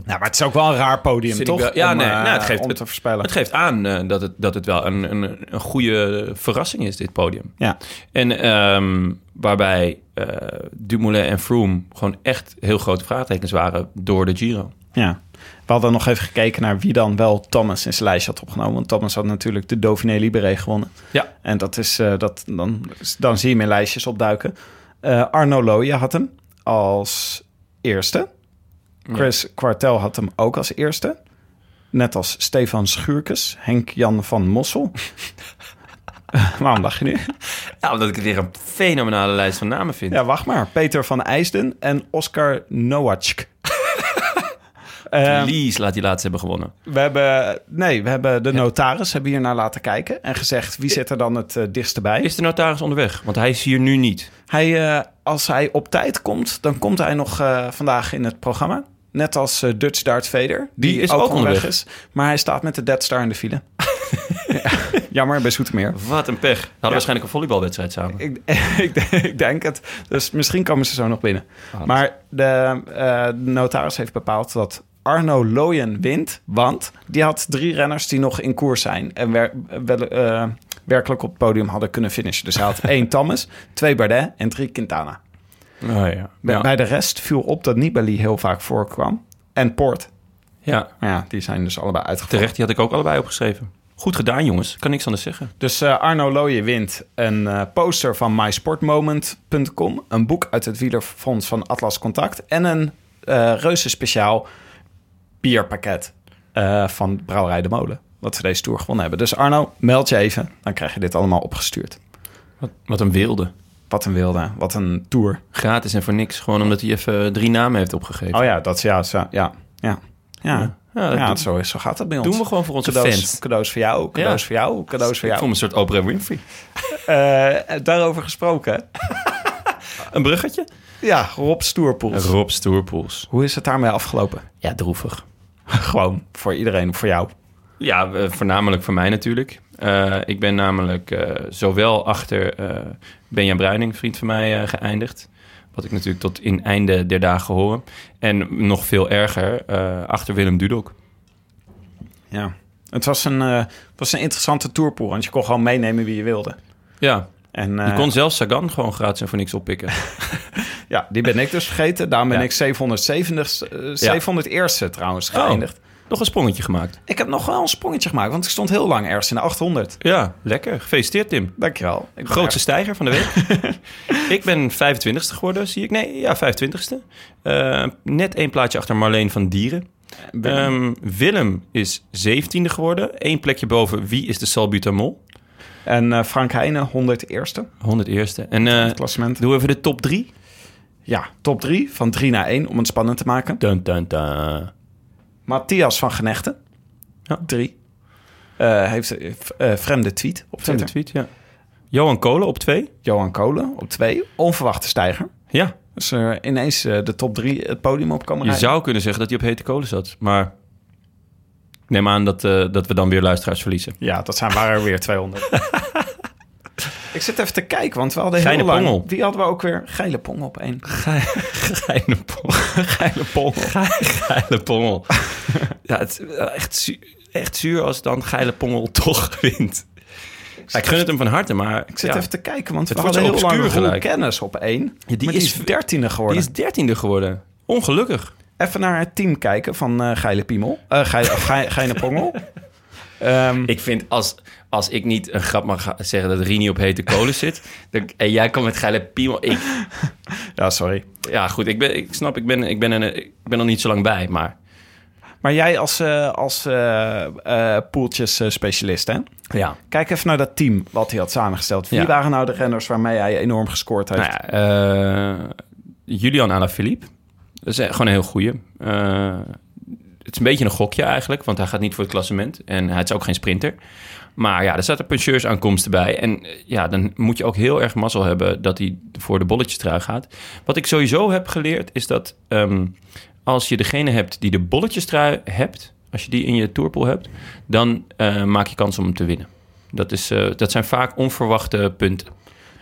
nou, maar het is ook wel een raar podium, toch? wel- ja, Om, nee, eh, nou, het geeft- om het- te voorspellen. Het geeft aan dat, het, dat het wel een, een, een goede verrassing is, dit podium. ja. En ehm, waarbij eh, Dumoulin en Froome gewoon echt heel grote vraagtekens waren door de Giro. Ja, we hadden nog even gekeken naar wie dan wel Thomas in zijn lijstje had opgenomen. Want Thomas had natuurlijk de Dauphiné Libéré gewonnen. Ja. En dat is, eh, dat, dan, dan zie je in lijstjes opduiken. Eh, Arno Looije had hem als eerste. Chris Quartel had hem ook als eerste. Net als Stefan Schuurkes, Henk-Jan van Mossel. Waarom lach je nu? Ja, omdat ik het weer een fenomenale lijst van namen vind. Ja, wacht maar. Peter van IJsden en Oscar Nowacek. Ehm, Lies laat die laatst hebben gewonnen. We hebben, nee, we hebben de notaris hebben hier naar laten kijken en gezegd wie zit er dan het eh, dichtste bij. Is de notaris onderweg? Want hij is hier nu niet. Hij, eh, als hij op tijd komt, dan komt hij nog eh, vandaag in het programma. Net als Dutch Darth Vader, die, Die is ook, ook onderweg onderweg. is. Maar hij staat met de Dead Star in de file. Ja, jammer, bij Zoetermeer. Wat een pech. Hadden waarschijnlijk een volleybalwedstrijd samen. Ik, ik, denk- ik denk het. Dus misschien komen ze zo nog binnen. Maar de, de notaris heeft bepaald dat Arno Looyen wint. Want die had drie renners die nog in koers zijn. En wer- wel, eh, werkelijk op het podium hadden kunnen finishen. Dus hij had één Thomas, twee Bardet en drie Quintana. Oh, ja. Bij, Ja. bij de rest viel op dat Nibali heel vaak voorkwam. En Poort. ja, ja, die zijn dus allebei uitgevallen. terecht. Die had ik ook allebei opgeschreven. Goed gedaan, jongens. Kan niks anders zeggen. Dus eh, Arno Looyen wint een eh, poster van mysportmoment.com, een boek uit het wielerfonds van Atlas Contact en een eh reuze speciaal bierpakket eh, van Brouwerij de Molen. Wat ze deze tour gewonnen hebben. Dus Arno, meld je even. Dan krijg je dit allemaal opgestuurd. Wat, wat een wilde. Wat een wilde, wat een tour. Gratis en voor niks. Gewoon omdat hij even drie namen heeft opgegeven. Oh ja, dat is ja, zo, ja, ja, ja. Ja, Ja, dat doen- zo, zo gaat het bij ons. doen we gewoon voor onze cadeaus, fans. Cadeaus voor jou, cadeaus Ja. voor jou, cadeaus voor Ik jou. me een soort Oprah Winfrey. Eh, daarover gesproken. Een bruggetje? Ja, Rob Stoerpoels. Rob Stoerpoels. Hoe is het daarmee afgelopen? Ja, droevig. Gewoon voor iedereen, voor jou. Ja, eh, voornamelijk voor mij natuurlijk. Eh, ik ben namelijk eh, zowel achter eh Benja Bruining, vriend van mij, geëindigd. Wat ik natuurlijk tot in einde der dagen hoor. En nog veel erger, eh, achter Willem Dudok. Ja. Het was een, eh, was een interessante tourpool, want je kon gewoon meenemen wie je wilde. Ja, En je eh, kon zelfs Sagan gewoon gratis en voor niks oppikken. ja, die ben ik dus vergeten. Daarom ben Ja. ik 770, eh, 701ste trouwens Oh. geëindigd. nog een sprongetje gemaakt. Ik heb nog wel een sprongetje gemaakt, want ik stond heel lang ergens in de 800. Ja, lekker. Gefeliciteerd, Tim. Dankjewel. Ik Grootste stijger van de week. ik ben 25ste geworden, zie ik. Nee, ja, 25ste. Eh, net één plaatje achter Marleen van Dieren. Willem, Willem is 17e geworden. Eén plekje boven wie is de salbutamol? En eh, Frank Heijnen, 101ste. 101ste. En eh Het klassement. doen we even de top 3. Ja, top 3 van 3 naar 1 om het spannend te maken. Dun, dun, dun. Matthias van Genechten. Ja. 3. heeft eh, eh, vreemde tweet op Van de Twitter. tweet, ja. Johan Kolen op 2. Johan Kolen op 2. Onverwachte stijger. Ja, Dus ineens de top 3 het podium op komen je rijden. zou kunnen zeggen dat hij op hete kolen zat. Maar neem aan dat, eh, dat we dan weer luisteraars verliezen. Ja, dat zijn waren er weer 200. Ik zit even te kijken, want we hadden heel Geile lang... Pongel. Wie hadden we ook weer? Geile Pongel op 1. Geile pongel. Geile Pongel. Geile pongel. ja, het is wel echt, zu- echt zuur als dan Geile pongel toch wint. Ja, ik gun het hem van harte, maar Ik zit ja, even te kijken, want Het we hadden heel lang kennis op 1. Ja, die die, is- 13e geworden. die is dertiende geworden. Ongelukkig. Even naar het team kijken van eh Geile Piemel. Eh Geile, Geile Pongel. Ehm, Ik vind als, als ik niet een grap mag zeggen dat Rini op hete kolen zit... Dan, en jij komt met Geile piemel... Ik, ja, sorry. ja, goed, ik, ben, ik snap, ik ben, ik, ben er, ik ben er niet zo lang bij, maar... Maar jij als, eh als poeltjes specialist, hè? Ja, Kijk even naar dat team wat hij had samengesteld. Wie Ja. waren nou de renners waarmee hij enorm gescoord heeft? Nou ja, eh, Julian Alaphilippe. Dat is gewoon een heel goeie. Eh, het is een beetje een gokje eigenlijk, want hij gaat niet voor het klassement. En hij is ook geen sprinter. Maar ja, er zaten puncheursaankomsten bij. En eh, ja, dan moet je ook heel erg mazzel hebben dat hij voor de bolletjes trui gaat. Wat ik sowieso heb geleerd, is dat ehm, als je degene hebt die de bolletjes trui hebt... als je die in je tourpool hebt, dan eh, maak je kans om hem te winnen. Dat, is, dat zijn vaak onverwachte punten.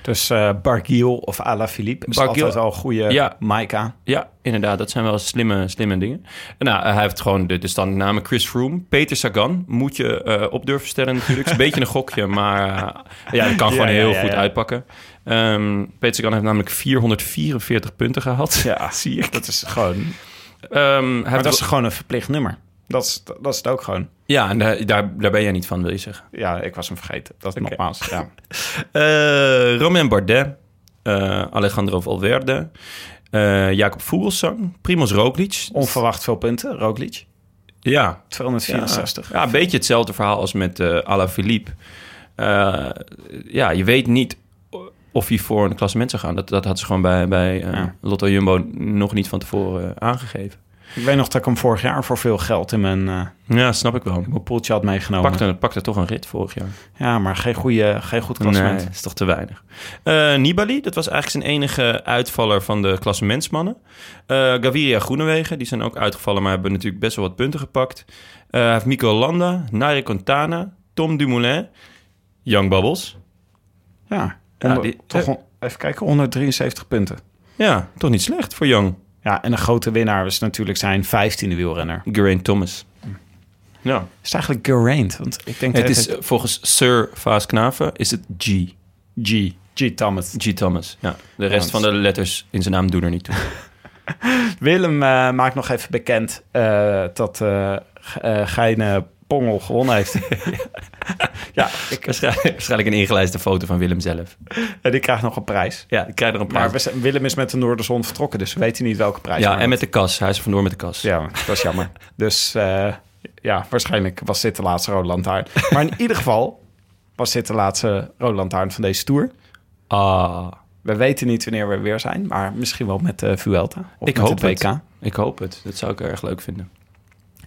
Dus eh Barguil of Alaphilippe is Barguil- altijd wel een goede Ja. Maika. Ja, inderdaad. Dat zijn wel slimme, slimme dingen. En nou, hij heeft gewoon de, de standaardnamen Chris Froome. Peter Sagan moet je eh, op durven stellen natuurlijk. Het is een beetje een gokje, maar eh, ja, dat kan gewoon Ja, heel ja, goed uitpakken. Ehm, Peter Sagan heeft namelijk 444 punten gehad. Ja, zie ik. Dat is gewoon... Ehm, hij Maar dat is gewoon een verplicht nummer. Dat is, dat is het ook gewoon. Ja, en daar, daar, daar ben jij niet van, wil je zeggen. Ja, ik was hem vergeten. Dat is nogmaals. Ja. Eh Romain Bardet, eh, Alejandro Valverde, eh, Jacob Vogelsang, Primoz Roglic. Onverwacht veel punten, Roglic. Ja, 264. Ja, een beetje hetzelfde verhaal als met eh Alaphilippe. Ja, je weet niet of hij voor een klassement zou gaan. Dat, dat had ze gewoon bij, bij Ja. Lotto Jumbo nog niet van tevoren aangegeven. Ik weet nog dat ik hem vorig jaar voor veel geld in mijn, eh, Ja, snap ik wel. in mijn poeltje had meegenomen. Pakte, pakte toch een rit vorig jaar. Ja, maar geen, goede, geen goed klassement. Nee, is toch te weinig. Eh, Nibali, dat was eigenlijk zijn enige uitvaller van de klassementsmannen. Eh Gaviria Groenewegen, die zijn ook uitgevallen, maar hebben natuurlijk best wel wat punten gepakt. Hij heeft Mico Landa, Nairo Quintana, Tom Dumoulin, Young Bubbles. Ja, die- toch even kijken, 173 punten. Ja, toch niet slecht voor Young. Ja, en een grote winnaar is natuurlijk zijn 15e wielrenner. Geraint Thomas. Ja. Is het eigenlijk Geraint? Want ik denk Het dat is volgens Sir Vaas Knaven is het G. G. G. Thomas. G. Thomas. Ja. De rest van de letters in zijn naam doen er niet toe. Willem eh, maakt nog even bekend eh, dat eh eh, Geine Gewonnen heeft. ja, ik, Waarschijnlijk, waarschijnlijk een ingelijste foto van Willem zelf. en die krijgt nog een prijs. Ja, ik krijg er een Maar prijs. zijn- Willem is met de Noorderzon vertrokken, dus we weten niet welke prijs. Ja, maar en met de kas. Hij is vandoor met de kas. Ja, dat is jammer. dus eh, ja, waarschijnlijk was dit de laatste Rode Lantaarn. Maar in ieder geval was dit de laatste Rode Lantaarn van deze tour. Ah, We weten niet wanneer we weer zijn, maar misschien wel met de Vuelta. Of ik met hoop het WK. het. Ik hoop het. Dat zou ik erg leuk vinden.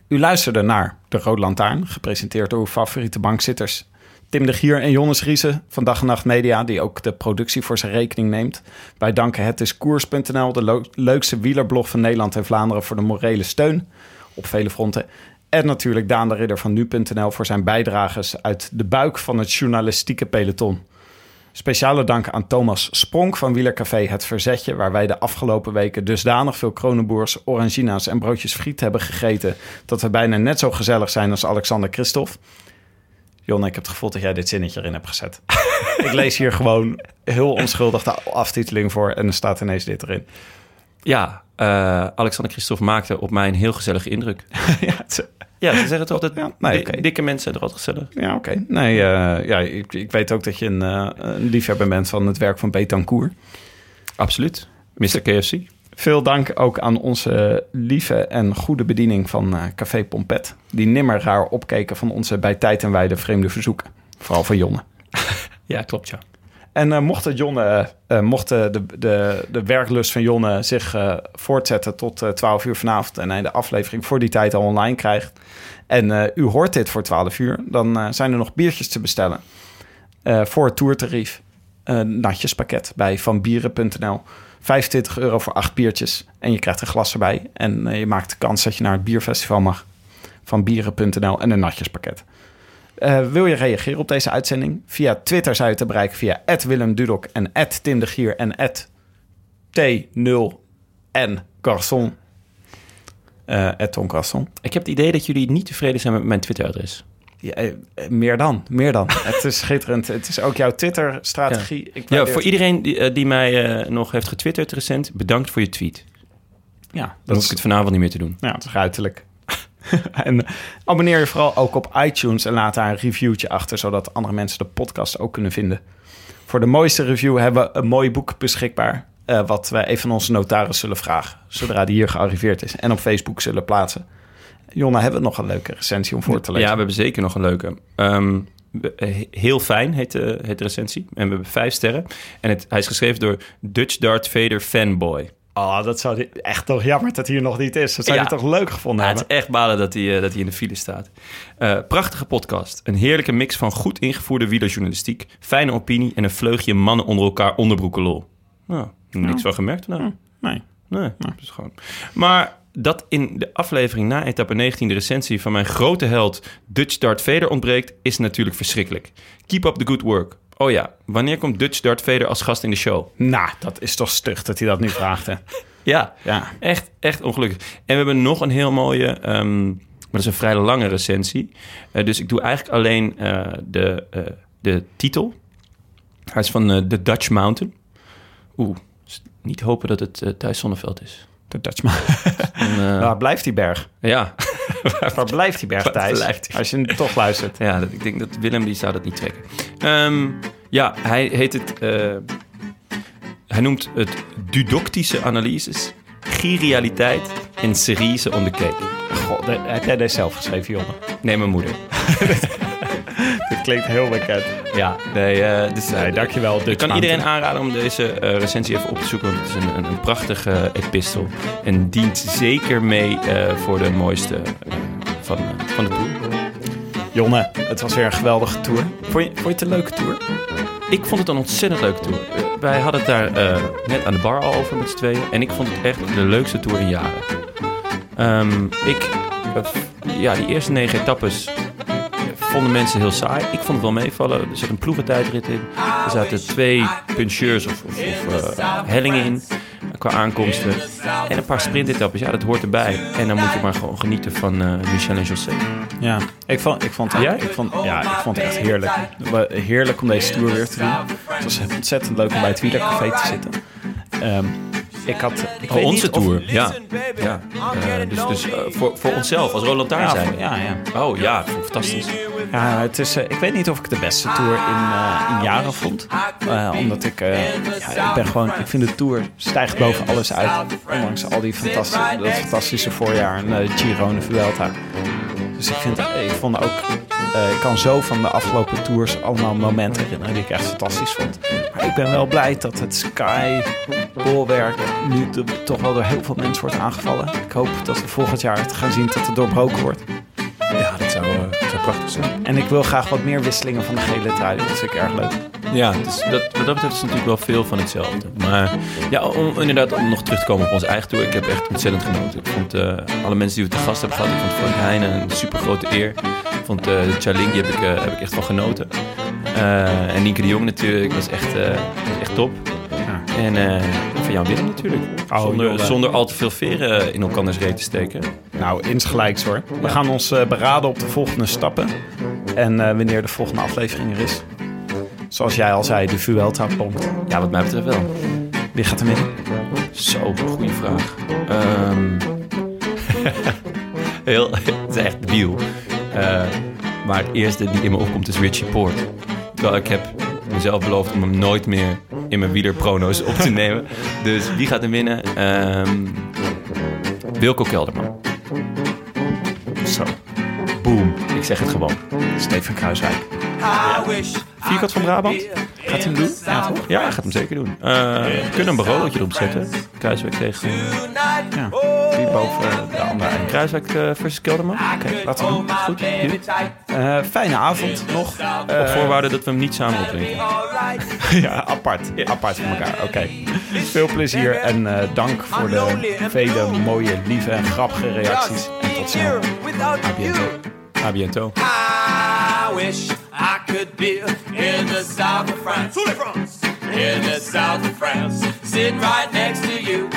U luisterde naar De Rode Lantaarn, gepresenteerd door uw favoriete bankzitters. Tim de Gier en Jonnes Riese van Dag en Nacht Media, die ook de productie voor zijn rekening neemt. Wij danken het is koers.nl, de leukste wielerblog van Nederland en Vlaanderen, voor de morele steun op vele fronten. En natuurlijk Daan de Ridder van nu.nl voor zijn bijdrages uit de buik van het journalistieke peloton. Speciale dank aan Thomas Spronk van Wielercafé Het Verzetje, waar wij de afgelopen weken dusdanig veel kronenboers, orangina's en broodjes friet hebben gegeten, dat we bijna net zo gezellig zijn als Alexander Christophe. Jon, ik heb het gevoel dat jij dit zinnetje erin hebt gezet. ik lees hier gewoon heel onschuldig de aftiteling voor en er staat ineens dit erin. Ja, eh, Alexander Christophe maakte op mij een heel gezellige indruk. ja, het- Ja, ze zeggen toch dat Ja, nee, dikke mensen er altijd gezellig. ja oké. Nee, eh, ja, ik, ik weet ook dat je een, eh, een liefhebber bent van het werk van Betancourt. Absoluut. Mr. KFC. Veel dank ook aan onze lieve en goede bediening van eh, Café Pompet. Die nimmer raar opkeken van onze bij tijd en wijde vreemde verzoeken. Vooral van Jonne. Ja, klopt ja. En eh, mocht, Jonne, eh, mocht de, de, de, werklust van Jonne zich eh, voortzetten tot eh 12 uur vanavond... en hij de aflevering voor die tijd al online krijgt... en eh, u hoort dit voor 12 uur... dan eh, zijn er nog biertjes te bestellen eh, voor het toertarief. Een natjespakket bij vanbieren.nl. 25 euro voor acht biertjes en je krijgt een glas erbij. En eh, je maakt de kans dat je naar het bierfestival mag. Van bieren.nl en een natjespakket. Eh, wil je reageren op deze uitzending? Via Twitter zou je te bereiken via Willem Dudok en Tim de Gier en T0N Garçon. Eh Garçon. Ik heb het idee dat jullie niet tevreden zijn met mijn Twitter-adres. Ja, eh, meer dan, meer dan. het is schitterend. Het is ook jouw Twitter-strategie. Ja, voor iedereen die, die mij nog heeft getwitterd recent, bedankt voor je tweet. Ja, Dan dat hoef is, ik het vanavond niet meer te doen. ja, het is ruiterlijk. en abonneer je vooral ook op iTunes en laat daar een reviewtje achter, zodat andere mensen de podcast ook kunnen vinden. Voor de mooiste review hebben we een mooi boek beschikbaar, eh, wat wij even aan onze notaris zullen vragen, zodra die hier gearriveerd is en op Facebook zullen plaatsen. Jonna, hebben we nog een leuke recensie om voor te lezen? Ja, we hebben zeker nog een leuke. Ehm, eh, heel fijn heet de, heet recensie. En we hebben vijf sterren. En het, hij is geschreven door Dutch Darth Vader fanboy. Oh, dat zou die- echt toch jammer dat hij hier nog niet is. Dat zou Ja. je toch leuk gevonden Ja, het hebben? is echt balen dat hij, eh, dat hij in de file staat. Eh, prachtige podcast. Een heerlijke mix van goed ingevoerde wielerjournalistiek, fijne opinie en een vleugje mannen onder elkaar onderbroeken lol. Nou, niks van gemerkt. Nou. Nee. Nee, dat is gewoon. Maar dat in de aflevering na etappe 19 de recensie van mijn grote held Dutch Dart Vader ontbreekt, is natuurlijk verschrikkelijk. Keep up the good work. Oh ja, wanneer komt Dutch Dart Vader als gast in de show? Nou, dat is toch stug dat hij dat nu vraagt, hè? Ja, Ja. echt, echt ongelukkig. En we hebben nog een heel mooie, ehm, maar dat is een vrij lange recensie. Eh, dus ik doe eigenlijk alleen eh, de, eh, de titel. Hij is van The Dutch Mountain. Oeh, niet hopen dat het Thijs Zonneveld is. De Dutchman. En, eh, Waar blijft die berg? ja. Waar blijft die berg, Thijs? die? Als je toch luistert. Ja, dat, ik denk dat Willem die zou dat niet trekken. Ehm, ja, hij heet het. eh, hij noemt het dudoctische analyses, girialiteit en cerise on the cake. God, heb jij deze zelf geschreven, Jonne? Nee, mijn moeder. Dit klinkt heel bekend. Ja, nee, eh, dus, Nee, dankjewel. Ik kan iedereen aanraden om deze eh, recensie even op te zoeken. Want het is een, een, een prachtige epistel. En dient zeker mee eh, voor de mooiste eh, van, eh, van de tour. Jonne, het was weer een geweldige tour. Vond je, vond je het een leuke tour? Ik vond het een ontzettend leuke tour. Eh, wij hadden het daar eh, net aan de bar al over met z'n tweeën. En ik vond het echt de leukste tour in jaren. Ehm, ik, eh, ja, die eerste negen etappes vonden mensen heel saai. Ik vond het wel meevallen. Er zat een ploegentijdrit in. Er zaten twee puncheurs of, of, of eh, hellingen in qua aankomsten. En een paar sprintetappes. Ja, dat hoort erbij. En dan moet je maar gewoon genieten van eh, Michel en José. Ja, ik vond, ik vond, Jij? ik vond, ja, ik vond het echt heerlijk. Heerlijk om deze tour weer te doen. Het was ontzettend leuk om bij het wielercafé te zitten. Ehm, ik had... Ik Oh, onze of- tour, ja. ja. Eh, dus dus voor, voor onszelf, als Roland Lantaarn Ja, zijn. voor- ja, ja. Oh ja, ik vond het fantastisch. Ja, het is, eh, ik weet niet of ik de beste tour in, eh, in jaren vond. Eh, omdat ik, ja, ik ben gewoon, ik vind de tour stijgt boven alles uit. Ondanks al die fantastische, dat fantastische voorjaar en Giro en de Vuelta. Dus ik vind, ik vond ook, ik kan zo van de afgelopen tours allemaal momenten herinneren die ik echt fantastisch vond. Maar ik ben wel blij dat het Sky bolwerk nu toch wel door heel veel mensen wordt aangevallen. Ik hoop dat we volgend jaar het gaan zien dat het doorbroken wordt. En ik wil graag wat meer wisselingen van de gele trui. Dat vind ik erg leuk. Ja, dus dat, wat dat betreft is natuurlijk wel veel van hetzelfde. Maar ja, om inderdaad om nog terug te komen op onze eigen tour. Ik heb echt ontzettend genoten. Ik vond eh, alle mensen die we te gast hebben gehad. Ik vond Frank Heijnen een super grote eer. Ik vond uh, die heb ik, eh, heb ik echt van genoten. En Nienke de Jong natuurlijk, was echt, echt top. En eh, van Jan Willem natuurlijk. Oh, zonder, joh, zonder al te veel veren in elkanders reet te steken. Nou, insgelijks hoor. We gaan ons eh, beraden op de volgende stappen. En eh, wanneer de volgende aflevering er is. Zoals jij al zei, de Vuelta komt. Ja, wat mij betreft wel. Wie gaat er winnen? Zo, goede vraag. Ehm, heel, het is echt debiel. Eh, maar het eerste die in me opkomt is Richie Poort. Terwijl ik heb mezelf beloofd om hem nooit meer in mijn wielerprono's op te nemen. Dus wie gaat er winnen? Ehm, Wilco Kelderman. Zo, Boom. Ik zeg het gewoon. Steven Kruiswijk. Vierkant van Brabant? Gaat hij hem doen? Ja, toch? Ja, hij gaat hem zeker doen. Eh, we kunnen een barolootje erop zetten. Kruiswijk tegen Ja. Boven de andere eind. Kruiswijk eh, versus Kelderman. Oké, laten we doen. Goed. Eh, fijne avond nog. Eh, Op voorwaarde dat we hem niet samen opdrinken. ja, apart. Apart van elkaar. Oké. Veel plezier en eh, dank voor de vele mooie, lieve en grappige reacties. En tot snel. A biento. I wish I could be in the south of France. In the south of France, sitting right next to you.